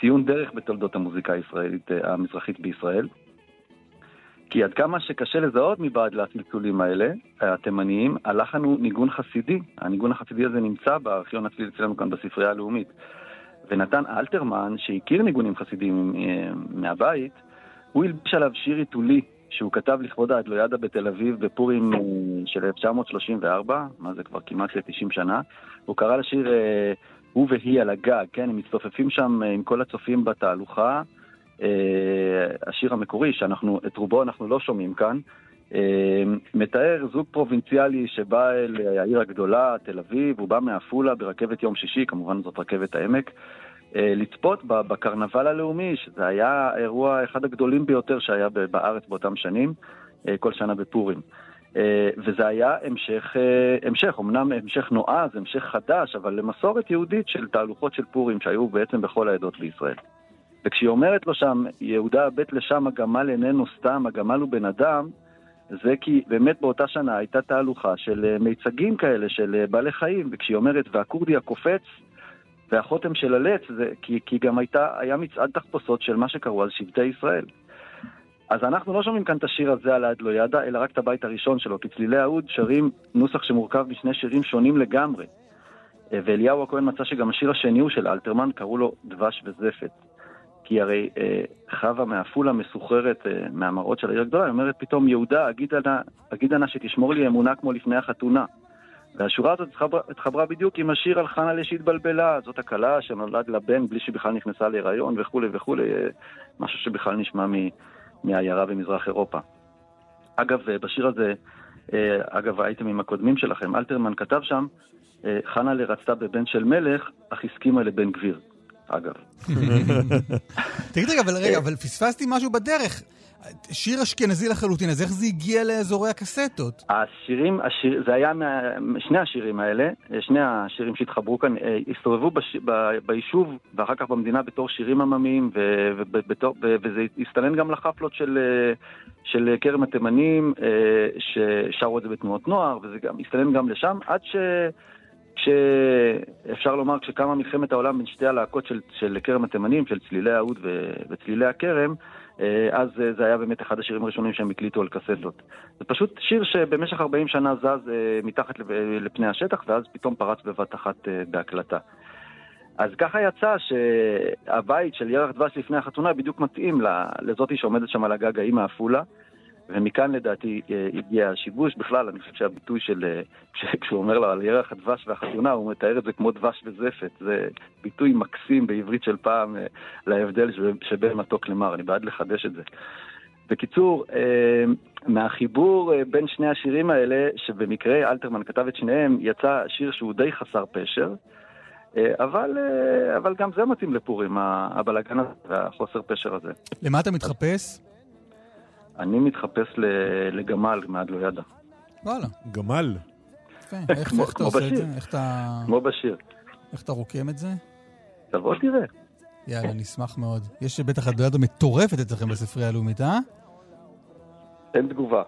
ציון דרך בתולדות המוזיקה הישראלית, המזרחית בישראל. כי עד כמה שקשה לזהות מבעד לצלצולים האלה, התימניים, הלחן הוא ניגון חסידי. הניגון החסידי הזה נמצא בארכיון הצליל אצלנו כאן בספרייה הלאומית. ונתן אלתרמן, שהכיר ניגונים חסידיים אה, מהבית, הוא הלביש עליו שיר עיתולי שהוא כתב לכבוד האדלוידה בתל אביב בפורים אה, של 1934, מה זה כבר כמעט ל-90 שנה. הוא קרא לשיר אה, הוא והיא על הגג, כן, הם מצטופפים שם עם כל הצופים בתהלוכה. אה, השיר המקורי, שאנחנו, את רובו אנחנו לא שומעים כאן, אה, מתאר זוג פרובינציאלי שבא אל העיר הגדולה, תל אביב, הוא בא מעפולה ברכבת יום שישי, כמובן זאת רכבת העמק, אה, לצפות בקרנבל הלאומי, שזה היה האירוע אחד הגדולים ביותר שהיה בארץ באותם שנים, כל שנה בפורים. וזה היה המשך, המשך, אמנם המשך נועז, המשך חדש, אבל למסורת יהודית של תהלוכות של פורים שהיו בעצם בכל העדות בישראל. וכשהיא אומרת לו שם, יהודה בית לשם הגמל איננו סתם, הגמל הוא בן אדם, זה כי באמת באותה שנה הייתה תהלוכה של אה, מיצגים כאלה, של אה, בעלי חיים, וכשהיא אומרת, והכורדי הקופץ, והחותם של הלץ, זה, כי, כי גם הייתה, היה מצעד תחפושות של מה שקראו אז שבטי ישראל. אז אנחנו לא שומעים כאן את השיר הזה על העד לא ידע, אלא רק את הבית הראשון שלו, כי צלילי האוד שרים נוסח שמורכב משני שירים שונים לגמרי. אה, ואליהו הכהן מצא שגם השיר השני הוא של אלתרמן, קראו לו דבש וזפת. כי הרי אה, חווה מעפולה מסוחררת אה, מהמראות של העיר הגדולה, היא אומרת פתאום, יהודה, אגיד נא שתשמור לי אמונה כמו לפני החתונה. והשורה הזאת התחברה, התחברה בדיוק עם השיר על חנה שהתבלבלה, זאת הכלה שנולד לה בן בלי שבכלל נכנסה להיריון וכולי וכולי, אה, משהו שבכלל נשמע מ, מהעיירה במזרח אירופה. אגב, אה, בשיר הזה, אה, אגב, האייטמים הקודמים שלכם, אלתרמן כתב שם, חנה רצתה בבן של מלך, אך הסכימה לבן גביר. אגב. תגיד רגע, אבל רגע, אבל פספסתי משהו בדרך. שיר אשכנזי לחלוטין, אז איך זה הגיע לאזורי הקסטות? השירים, השיר, זה היה, מה, שני השירים האלה, שני השירים שהתחברו כאן, אה, הסתובבו בש, ב, ביישוב ואחר כך במדינה בתור שירים עממיים, ו, ובתור, ו, וזה הסתנן גם לחפלות של, אה, של כרם התימנים, אה, ששרו את זה בתנועות נוער, וזה גם הסתנן גם לשם, עד ש... כשאפשר לומר, כשקמה מלחמת העולם בין שתי הלהקות של, של כרם התימנים, של צלילי האוד וצלילי הכרם, אה, אז אה, זה היה באמת אחד השירים הראשונים שהם הקליטו על קסטות. זה פשוט שיר שבמשך 40 שנה זז אה, מתחת לפני השטח, ואז פתאום פרץ בבת אחת בהקלטה. אז ככה יצא שהבית של ירח דבש לפני החתונה בדיוק מתאים לזאתי שעומדת שם על הגג, האמא עפולה. ומכאן לדעתי אה, הגיע השיבוש. בכלל, אני חושב שהביטוי של, אה, כשהוא אומר לו על ירח הדבש והחתונה, הוא מתאר את זה כמו דבש וזפת. זה ביטוי מקסים בעברית של פעם אה, להבדל שבין מתוק למר, אני בעד לחדש את זה. בקיצור, מהחיבור בין שני השירים האלה, שבמקרה אלתרמן כתב את שניהם, יצא שיר שהוא די חסר פשר, אבל, אבל גם זה מתאים לפורים, הבלאגן הזה והחוסר פשר הזה. למה אתה מתחפש? אני מתחפש לגמל מעד לא ידע. וואלה. גמל? יפה. איך אתה עושה את זה? איך אתה... כמו בשיר. איך אתה רוקם את זה? תבוא תראה. יאללה, נשמח מאוד. יש בטח עד לא ידע מטורפת אצלכם בספרייה הלאומית, אה? אין תגובה.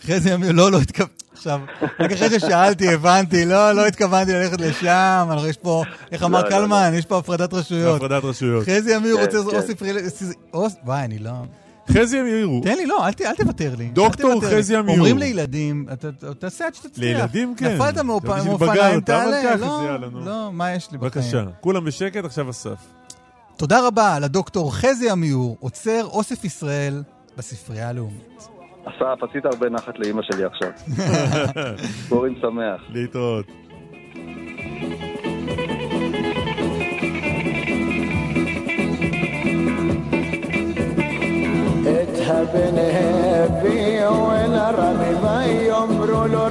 אחרי זה אמיר, לא, לא התכוונתי. עכשיו, רק אחרי ששאלתי, הבנתי, לא, לא התכוונתי ללכת לשם, יש פה, איך אמר לא, לא, קלמן, יש פה הפרדת רשויות. הפרדת רשויות. חזי אמיר רוצה כן, אוסף כן. אוסף, וואי, אני לא... חזי אמירו. תן לי, לא, אל תוותר לי. דוקטור חזי אמירו. אומרים לילדים, תעשה עד שתצליח. לילדים, כן. נפלת מאופניים, תעלה. לא, לא, מה יש לי בחיים? בבקשה, כולם בשקט, עכשיו אסף. תודה רבה לדוקטור חזי עמיור, עוצר אוסף ישראל בספרייה הלאומית. אסף, עשית הרבה נחת לאימא שלי עכשיו. פורים שמח. להתראות. اذهب نهبي ولا ربي ما يمرو له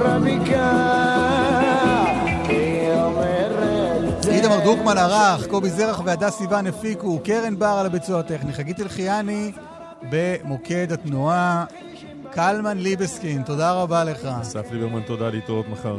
איתמר דרוקמן ערך, קובי זרח והדס סיוון הפיקו, קרן בר על הביצוע הטכני, חגית אלחיאני במוקד התנועה, קלמן ליבסקין, תודה רבה לך. אסף ליברמן, תודה להתראות מחר.